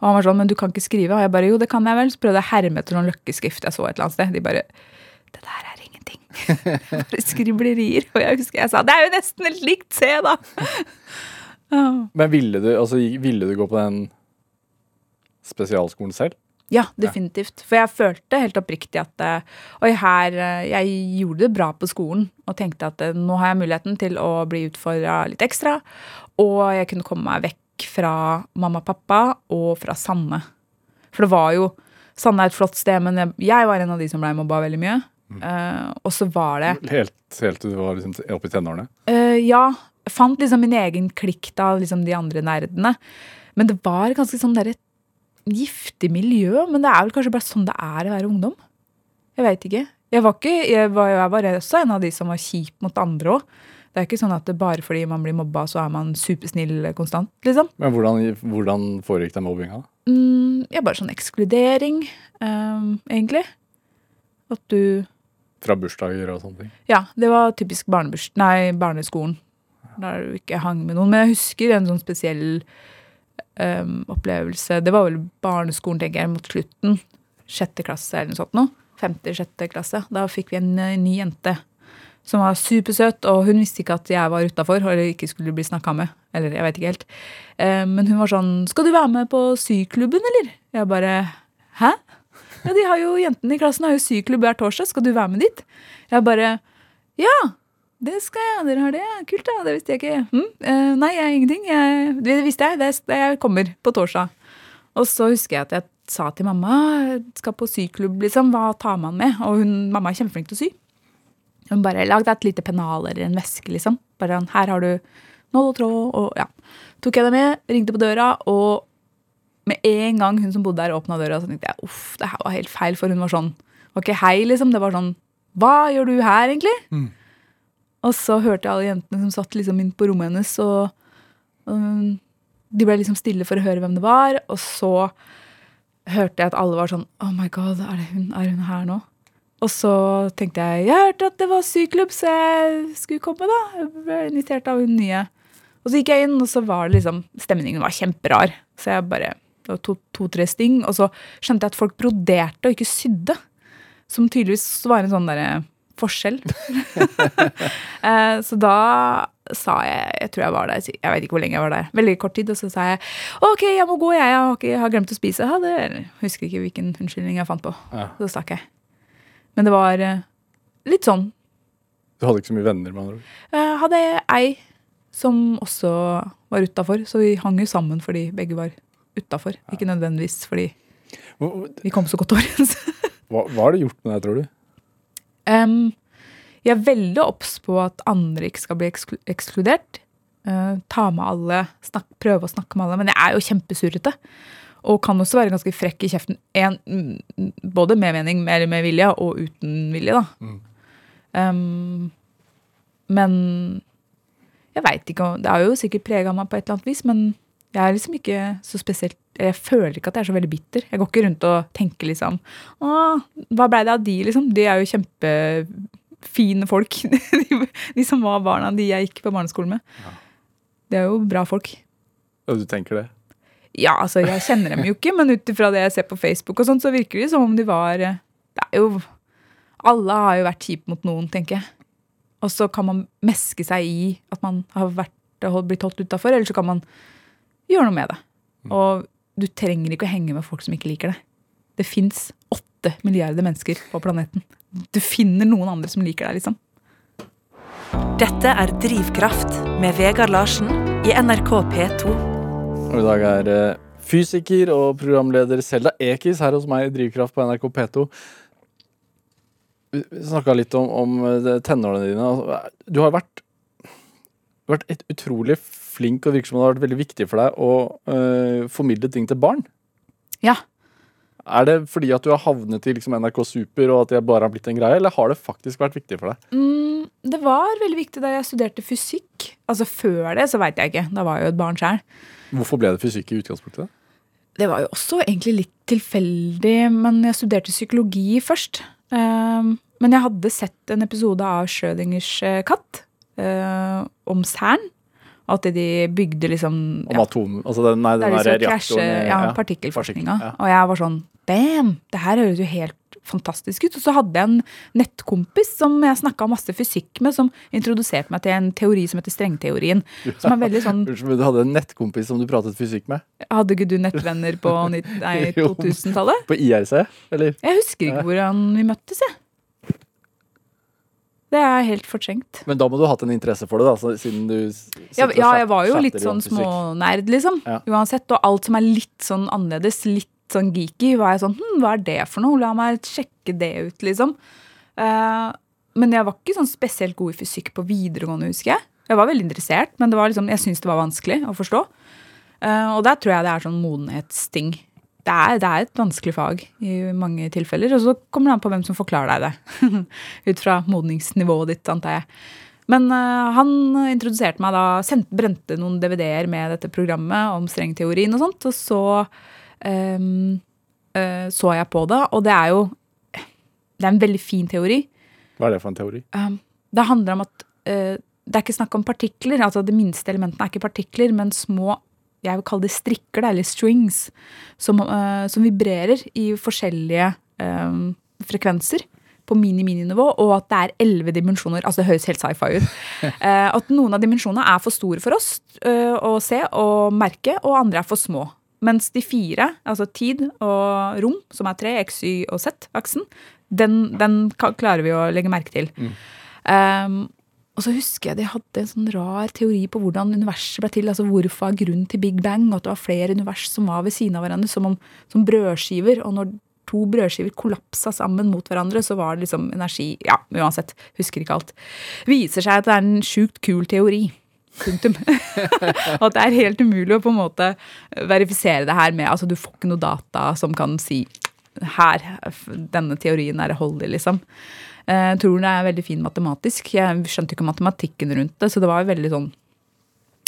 Og han var sånn, men du kan ikke skrive. Og jeg bare, jo, det kan jeg vel. Så prøvde jeg å herme etter noen løkkeskrift jeg så et eller annet sted. De bare, det der er ingenting. Bare skriblerier. Og jeg husker jeg sa, det er jo nesten helt likt, se da. Men ville du, altså, ville du gå på den spesialskolen selv? Ja, definitivt. For jeg følte helt oppriktig at eh, Oi, her eh, Jeg gjorde det bra på skolen og tenkte at eh, nå har jeg muligheten til å bli utfordra litt ekstra. Og jeg kunne komme meg vekk fra mamma og pappa og fra Sanne. For det var jo Sanne er et flott sted, men jeg, jeg var en av de som ble mobba veldig mye. Eh, og så var det Helt, helt til du var liksom oppe i tenårene? Uh, ja, jeg fant liksom min egen klikk av liksom de andre nerdene. Men det var ganske sånn derre giftig miljø. Men det er vel kanskje bare sånn det er å være ungdom. Jeg veit ikke. Jeg var, ikke jeg, var, jeg var også en av de som var kjip mot andre òg. Det er ikke sånn at det bare fordi man blir mobba, så er man supersnill konstant, liksom. Men hvordan, hvordan foregikk den mobbinga? Mm, ja, bare sånn ekskludering, um, egentlig. At du Fra bursdager og sånne ting? Ja, det var typisk barneskolen. Der du ikke hang med noen. Men jeg husker en sånn spesiell um, opplevelse. Det var vel barneskolen, tenker jeg, mot slutten. Sjette klasse eller noe sånt noe. Femte-sjette klasse. Da fikk vi en eh, ny jente som var supersøt, og hun visste ikke at jeg var utafor eller ikke skulle bli snakka med. Eller jeg vet ikke helt. Eh, men hun var sånn 'Skal du være med på syklubben, eller?' Jeg bare 'Hæ?' Ja, de har jo Jentene i klassen har jo syklubb hver torsdag. Skal du være med dit? Jeg bare 'Ja, det skal jeg. Dere har det? Kult, da. Det visste jeg ikke.' Mm? Uh, nei, jeg ingenting. Jeg, det visste jeg. Det, jeg kommer på torsdag. Og så husker jeg at jeg sa til mamma skal på syklubb, liksom. Hva tar man med?' Og hun, mamma er kjempeflink til å sy. Hun bare lagde et lite pennal eller en veske, liksom. Bare sånn, her har du nål og tråd, og ja. Tok jeg det med, ringte på døra, og med en gang hun som bodde der, åpna døra, så tenkte jeg uff, det her var helt feil, for hun var sånn Det var ikke hei, liksom. Det var sånn Hva gjør du her, egentlig? Og så hørte jeg alle jentene som satt liksom inn på rommet hennes, og, og de ble liksom stille for å høre hvem det var, og så hørte jeg at alle var sånn Oh my god, er, hun, er hun her nå? Og så tenkte jeg jeg hørte at det var syklubb, så jeg skulle komme, da. Jeg ble invitert av hun nye. Og så gikk jeg inn, og så var det liksom Stemningen var kjemperar. Så jeg bare Det var to-tre sting. Og så skjønte jeg at folk broderte og ikke sydde. Som tydeligvis var en sånn derre forskjell. Eh, så da sa jeg Jeg tror jeg var der Jeg vet ikke hvor lenge jeg var der. Veldig kort tid. Og så sa jeg OK, jeg må gå, jeg. Har, ikke, har glemt å spise. Ha det. Husker ikke hvilken unnskyldning jeg fant på. Ja. Så stakk jeg. Men det var eh, litt sånn. Du hadde ikke så mye venner? med andre ord. Jeg hadde ei som også var utafor, så vi hang jo sammen fordi begge var utafor. Ikke nødvendigvis fordi vi kom så godt overens. hva, hva har det gjort med deg, tror du? Em, jeg er veldig obs på at andre ikke skal bli eksklu ekskludert. Uh, ta med alle, snakk, prøve å snakke med alle. Men jeg er jo kjempesurrete. Og kan også være ganske frekk i kjeften. En, mm, både med mening, mer med vilje, og uten vilje, da. Em, men jeg veit ikke Det har jo sikkert prega meg på et eller annet vis, men jeg er liksom ikke så spesielt Jeg føler ikke at jeg er så veldig bitter. Jeg går ikke rundt og tenker liksom Å, hva blei det av de, liksom? De er jo kjempefine folk. de, de som var barna de jeg gikk på barneskolen med. Det er jo bra folk. Og du tenker det? Ja, altså, jeg kjenner dem jo ikke, men ut ifra det jeg ser på Facebook, og sånt, så virker det som om de var eh, Det er jo Alle har jo vært kjipe mot noen, tenker jeg. Og så kan man meske seg i at man har vært, blitt holdt utafor, eller så kan man gjøre noe med det. Og du trenger ikke å henge med folk som ikke liker deg. Det fins åtte milliarder mennesker på planeten. Du finner noen andre som liker deg, liksom. Dette er Drivkraft med Vegard Larsen i NRK P2. Og i dag er eh, fysiker og programleder Selda Ekiz her hos meg i Drivkraft på NRK P2. Vi snakka litt om, om eh, tenårene dine. Altså, Du har vært, vært et utrolig flink, og virksomhet. virker som det har vært veldig viktig for deg å eh, formidle ting til barn. Ja. Er det fordi at du har havnet i liksom NRK Super og at det bare har blitt en greie, eller har det faktisk vært viktig for deg? Mm, det var veldig viktig da jeg studerte fysikk. Altså Før det så veit jeg ikke. Da var jeg jo et barn sjøl. Hvorfor ble det fysikk i utgangspunktet? Det var jo også egentlig litt tilfeldig, men jeg studerte psykologi først. Um, men jeg hadde sett en episode av Schrødingers eh, katt uh, om Cern. At de bygde liksom Om ja, atom... Altså den, nei, den der, der reaktoren krasje, ja, ja. partikkelforskninga. Ja. Og jeg var sånn Damn! Det her høres jo helt fantastisk ut. Og så hadde jeg en nettkompis som jeg snakka masse fysikk med, som introduserte meg til en teori som heter strengteorien. Som er veldig sånn Unnskyld, men du hadde en nettkompis som du pratet fysikk med? Hadde ikke du nettvenner på nitt- nei, Jo. 2000-tallet? På IRC, eller? Jeg husker ikke hvordan vi møttes, jeg. Det er helt fortrengt. Men da må du ha hatt en interesse for det, da, så- siden du Ja, ja, jeg var jo litt sånn smånerd, liksom. Ja. Uansett. Og alt som er litt sånn annerledes, litt sånn geeky, var jeg sånn hm, hva er det for noe? La meg sjekke det ut, liksom. Uh, men jeg var ikke sånn spesielt god i fysikk på videregående, husker jeg. Jeg var veldig interessert, men det var liksom, jeg syntes det var vanskelig å forstå. Uh, og der tror jeg det er sånn modenhetsting. Det er, det er et vanskelig fag i mange tilfeller, og så kommer det an på hvem som forklarer deg det. Ut fra modningsnivået ditt, antar jeg. Men uh, han introduserte meg da, sendt, brente noen DVD-er med dette programmet om strengteorien og sånt, og så um, uh, så jeg på det, og det er jo det er en veldig fin teori. Hva er det for en teori? Um, det handler om at uh, det er ikke snakk om partikler. altså Det minste elementene er ikke partikler, men små jeg vil kalle det strikker, eller strings, som, uh, som vibrerer i forskjellige um, frekvenser på mini-mini-nivå, og at det er elleve dimensjoner. Altså Det høres helt sci-fi ut. Uh, at noen av dimensjonene er for store for oss uh, å se og merke, og andre er for små. Mens de fire, altså tid og rom, som er tre, x, y og z-aksen, den, den klarer vi å legge merke til. Um, og så husker jeg de hadde en sånn rar teori på hvordan universet ble til. altså Hvorfor er grunnen til Big Bang, og at det var flere univers som var ved siden av hverandre, som, om, som brødskiver. Og når to brødskiver kollapsa sammen mot hverandre, så var det liksom energi Ja, uansett. Husker ikke alt. Viser seg at det er en sjukt kul teori. Punktum. og at det er helt umulig å på en måte verifisere det her med altså Du får ikke noe data som kan si her, denne teorien er holdig, liksom. Eh, Jeg tror det er veldig fin matematisk. Jeg skjønte ikke matematikken rundt det, så det var veldig sånn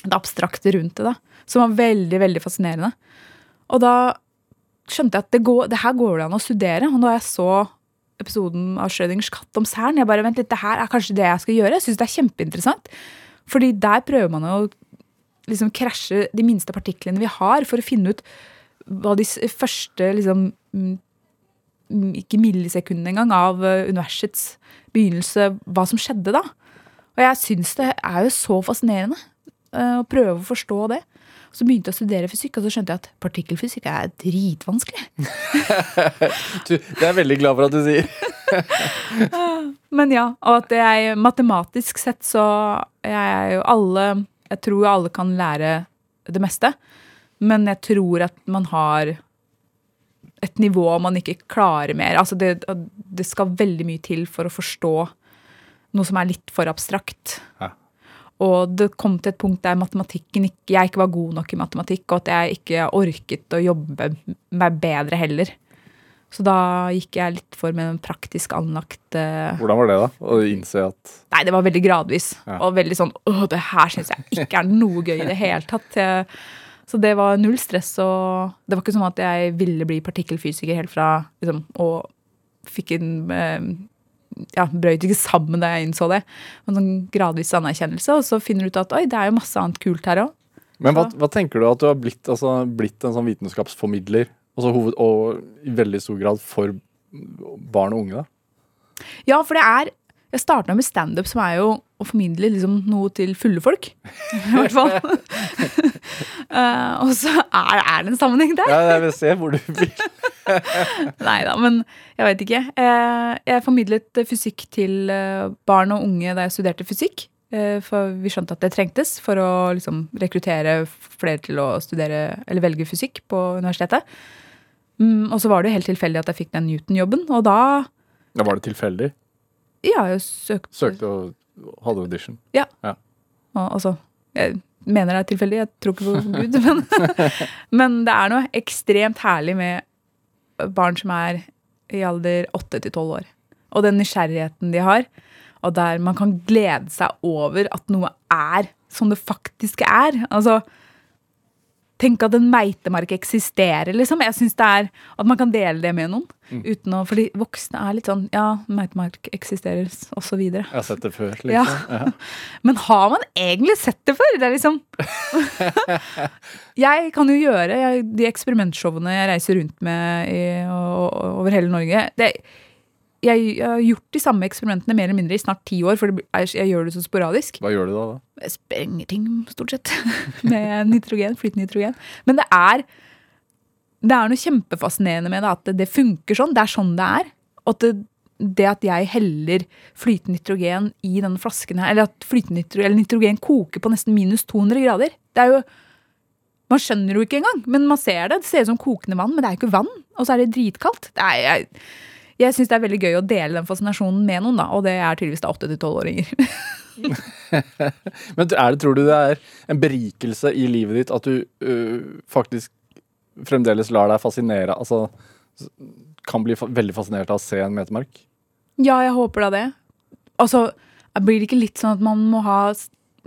det abstrakte rundt det, da. Som var veldig, veldig fascinerende. Og da skjønte jeg at det, går, det her går det an å studere. Og da jeg så episoden av Schrødingers katt om Cern, jeg bare vent litt, det her er kanskje det jeg skal gjøre. Jeg syns det er kjempeinteressant. Fordi der prøver man å liksom krasje de minste partiklene vi har, for å finne ut hva de første liksom ikke millisekundene engang av eh, universets begynnelse, hva som skjedde da. Og jeg syns det er jo så fascinerende eh, å prøve å forstå det. Så begynte jeg å studere fysikk, og så skjønte jeg at partikkelfysikk er dritvanskelig. Du, det er jeg veldig glad for at du sier. Men ja, og at jeg matematisk sett så jeg er jo alle Jeg tror jo alle kan lære det meste. Men jeg tror at man har et nivå man ikke klarer mer. Altså det, det skal veldig mye til for å forstå noe som er litt for abstrakt. Ja. Og det kom til et punkt der matematikken ikke, jeg ikke var god nok i matematikk, og at jeg ikke orket å jobbe meg bedre heller. Så da gikk jeg litt for med en praktisk anlagt uh, Hvordan var det, da? Å innse at Nei, det var veldig gradvis. Ja. Og veldig sånn Åh, det her syns jeg ikke er noe gøy i det hele tatt. Jeg, så det var null stress. Og det var ikke sånn at jeg ville bli partikkelfysiker helt fra liksom, Og fikk en eh, Ja, brøyt ikke sammen da jeg innså det. En sånn gradvis anerkjennelse. Og så finner du ut at oi, det er jo masse annet kult her òg. Men hva, hva tenker du at du har blitt, altså, blitt en sånn vitenskapsformidler? Altså hoved, og i veldig stor grad for barn og unge, da? Ja, for det er Jeg starta med standup, som er jo å formidle liksom noe til fulle folk. I hvert fall. Eh, og så er, er det en sammenheng der. Ja, jeg vil se hvor du vil. Nei da, men jeg vet ikke. Eh, Jeg formidlet fysikk til eh, barn og unge da jeg studerte fysikk. For vi skjønte at det trengtes for å liksom rekruttere flere til å studere eller velge fysikk på universitetet. Mm, Og så var det helt tilfeldig at jeg fikk den Newton-jobben, og da Da var det tilfeldig. Ja, jeg søkte Søkte og hadde audition. Og, altså, jeg mener det er tilfeldig, jeg tror ikke på Gud, men, men det er noe ekstremt herlig med barn som er i alder 8 til 12 år. Og den nysgjerrigheten de har, og der man kan glede seg over at noe er som det faktisk er. Altså, Tenk at en meitemark eksisterer, liksom. Jeg synes det er At man kan dele det med noen. Uten å, fordi voksne er litt sånn Ja, meitemark eksisterer, videre. Jeg har sett det før. liksom. Ja. Ja. Men har man egentlig sett det før? Det er liksom Jeg kan jo gjøre jeg, de eksperimentshowene jeg reiser rundt med i, og, og, over hele Norge. Det, jeg, jeg har gjort de samme eksperimentene mer eller mindre i snart ti år, for jeg, jeg gjør det så sporadisk. Hva gjør du da? da? Jeg sprenger ting, stort sett, med nitrogen, flytende nitrogen. Men det er, det er noe kjempefascinerende med det, at det, det funker sånn. Det er sånn det er. Og at det, det at jeg heller flytende nitrogen i denne flasken her, eller at flytende nitrogen, eller nitrogen koker på nesten minus 200 grader, det er jo Man skjønner jo ikke engang, men man ser det. Det ser ut som kokende vann, men det er jo ikke vann. Og så er det dritkaldt. Det er, jeg jeg syns det er veldig gøy å dele den fascinasjonen med noen, da. Og det er tydeligvis da åtte til tolvåringer. Men er det, tror du det er en berikelse i livet ditt at du øh, faktisk fremdeles lar deg fascinere? Altså kan bli fa veldig fascinert av å se en metemark? ja, jeg håper da det. Altså, blir det ikke litt sånn at man må ha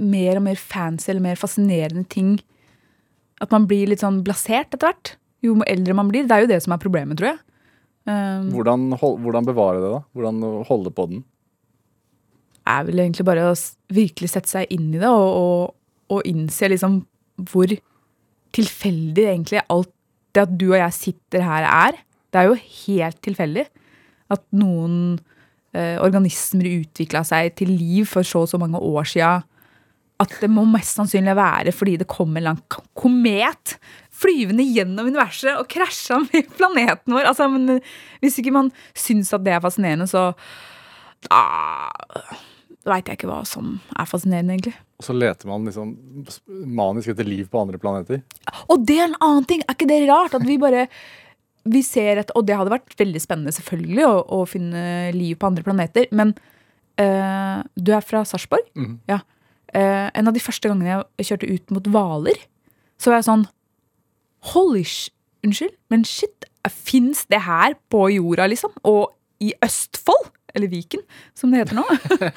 mer og mer fancy eller mer fascinerende ting? At man blir litt sånn blasert etter hvert? Jo eldre man blir. Det er jo det som er problemet, tror jeg. Um, Hvordan, hold, hvordan bevare det, da? Hvordan holde på den? er vel egentlig bare å virkelig sette seg inn i det og, og, og innse liksom hvor tilfeldig egentlig alt det at du og jeg sitter her er. Det er jo helt tilfeldig at noen eh, organismer utvikla seg til liv for så og så mange år sia. At det må mest sannsynlig være fordi det kom en lang komet flyvende gjennom universet og krasja med planeten vår. Altså, men, eh, hvis ikke man syns at det er fascinerende, så da veit jeg ikke hva som er fascinerende, egentlig. Og så leter man liksom manisk etter liv på andre planeter. Og det er en annen ting! Er ikke det rart? At vi bare vi ser et, Og det hadde vært veldig spennende, selvfølgelig, å, å finne liv på andre planeter. Men øh, du er fra Sarpsborg? Mm. Ja. Uh, en av de første gangene jeg kjørte ut mot Hvaler, så var jeg sånn Holy sh... Unnskyld, men shit, fins det her på jorda, liksom? Og i Østfold? Eller Viken, som det heter nå.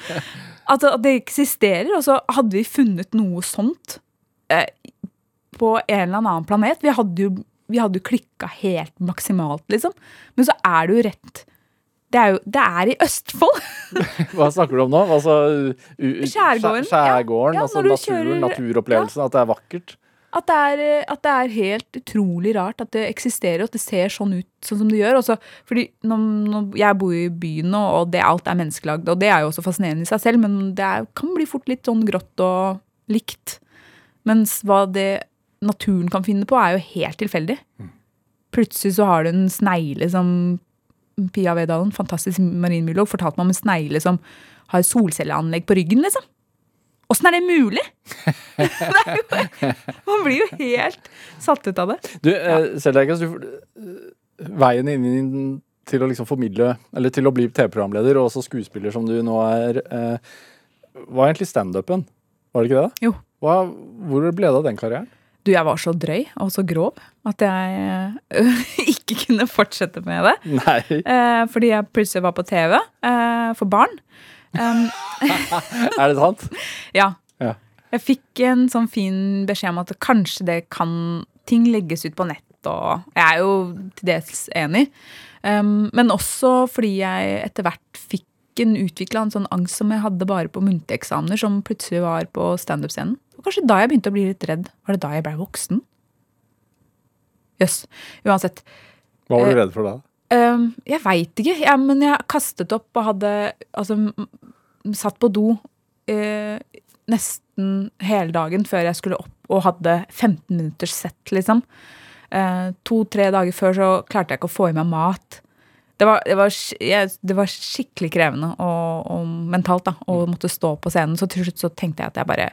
at, at det eksisterer. Og så hadde vi funnet noe sånt eh, på en eller annen planet. Vi hadde jo, vi hadde jo klikka helt maksimalt, liksom. Men så er det jo rett Det er jo det er i Østfold! Hva snakker du om nå? Altså, Skjærgården, Skjærgården, ja. Ja, altså naturen, kjører- naturopplevelsen, at det er vakkert. At det, er, eh, at det er helt utrolig rart at det eksisterer, og at det ser sånn ut sånn som det gjør. Også, fordi når, når jeg bor i byen nå, og det, alt er menneskelagd, og det er jo også fascinerende i seg selv, men det er, kan bli fort litt sånn grått og likt. Mens hva det naturen kan finne på, er jo helt tilfeldig. Plutselig så har du en snegle som Pia Vedalen, fantastisk marinbiolog, fortalte meg om en snegle som har solcelleanlegg på ryggen, liksom. Åssen er det mulig?! det er jo, man blir jo helt satt ut av det. Du, ja. Seldeikes, eh, Veien inn i- til å liksom formidle, eller til å bli TV-programleder og også skuespiller som du nå er, eh, var egentlig standupen. Var det ikke det? Jo. Hva, hvor ble det av den karrieren? Du, jeg var så drøy og så grov at jeg ikke kunne fortsette med det. Nei. Eh, fordi jeg plutselig var på TV eh, for barn. Um, Er det sant? ja. Ja. Jeg fikk en sånn fin beskjed om at kanskje det kan ting legges ut på nett, og jeg er jo til dels enig. Um, men også fordi jeg etter hvert fikk en utvikla en sånn angst som jeg hadde bare på muntlige eksamener, som plutselig var på standup-scenen. Og kanskje da jeg begynte å bli litt redd. Var det da jeg blei voksen? Jøss. Uansett. Hva var du Eh, redd for da? Um, jeg veit ikke, ja, men jeg kastet opp og hadde altså, satt på do eh, nesten hele dagen før jeg skulle opp og hadde 15 minutters sett, liksom. Eh, To-tre dager før så klarte jeg ikke å få i meg mat. Det var, det var, jeg, det var skikkelig krevende og, og mentalt da, å måtte stå på scenen. Så til slutt så tenkte jeg at jeg bare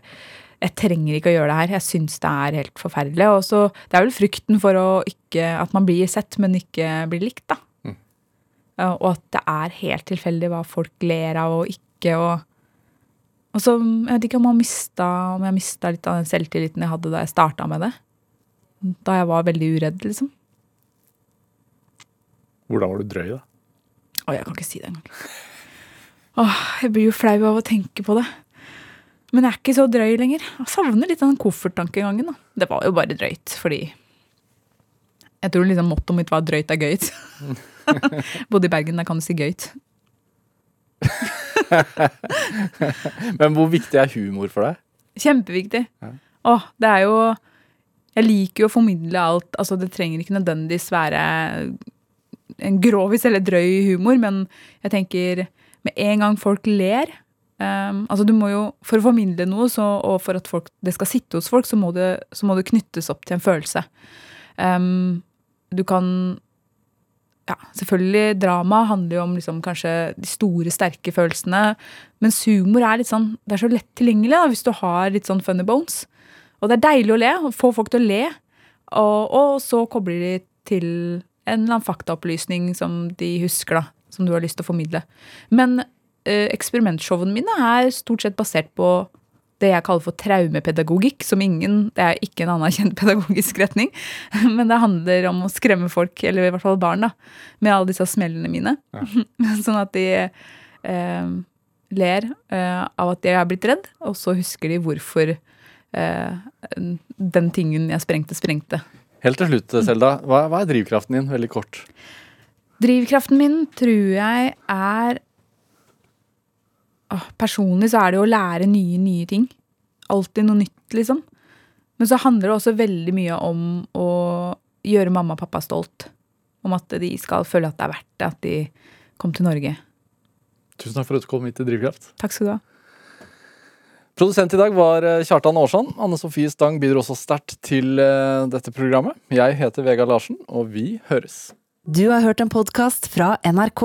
jeg trenger ikke å gjøre det her. Jeg syns det er helt forferdelig. Og så, det er vel frykten for ikke, at man blir sett, men ikke blir likt, da. Mm. og at det er helt tilfeldig hva folk ler av og ikke. Og, og så, jeg vet ikke om, man mista, om jeg mista litt av den selvtilliten jeg hadde da jeg starta med det. Da jeg var veldig uredd, liksom. Hvordan var du drøy, da? Å, jeg kan ikke si det engang. Åh, jeg blir jo flau av å tenke på det. Men jeg er ikke så drøy lenger. Jeg savner litt den kofferttankegangen. Det var jo bare drøyt, fordi Jeg tror liksom mottoet mitt var 'drøyt er gøyt'. Bodde i Bergen, der kan du si gøyt. Men hvor viktig er humor for deg? Kjempeviktig. Åh, det er jo Jeg liker jo å formidle alt. Altså, det trenger ikke nødvendigvis være en grovis eller drøy humor, men jeg tenker med en gang folk ler um, altså du må jo, For å formidle noe så, og for at folk, det skal sitte hos folk, så må, det, så må det knyttes opp til en følelse. Um, du kan ja, selvfølgelig drama handler jo om liksom kanskje de store, sterke følelsene. Mens humor er litt sånn, det er så lett tilgjengelig da, hvis du har litt sånn funny bones. Og det er deilig å le, få folk til å le. Og, og så kobler de til en eller annen faktaopplysning som de husker, da. Som du har lyst til å formidle. Men eksperimentshowene mine er stort sett basert på det jeg kaller for traumepedagogikk, som ingen Det er ikke en anerkjent pedagogisk retning, men det handler om å skremme folk, eller i hvert fall barn, da, med alle disse smellene mine. sånn at de eh, ler eh, av at jeg er blitt redd, og så husker de hvorfor eh, den tingen jeg sprengte, sprengte. Helt til slutt, Selda. Hva, hva er drivkraften din? Veldig kort. Drivkraften min tror jeg er Personlig så er det jo å lære nye, nye ting. Alltid noe nytt, liksom. Men så handler det også veldig mye om å gjøre mamma og pappa stolt. Om at de skal føle at det er verdt det at de kom til Norge. Tusen takk for at du kom hit til Drivkraft. Takk skal du ha. Produsent i dag var eh, Kjartan Aarsand. Anne Sofie Stang bidro også sterkt til eh, dette programmet. Jeg heter Vegard Larsen, og vi høres. Du har hørt en podkast fra NRK.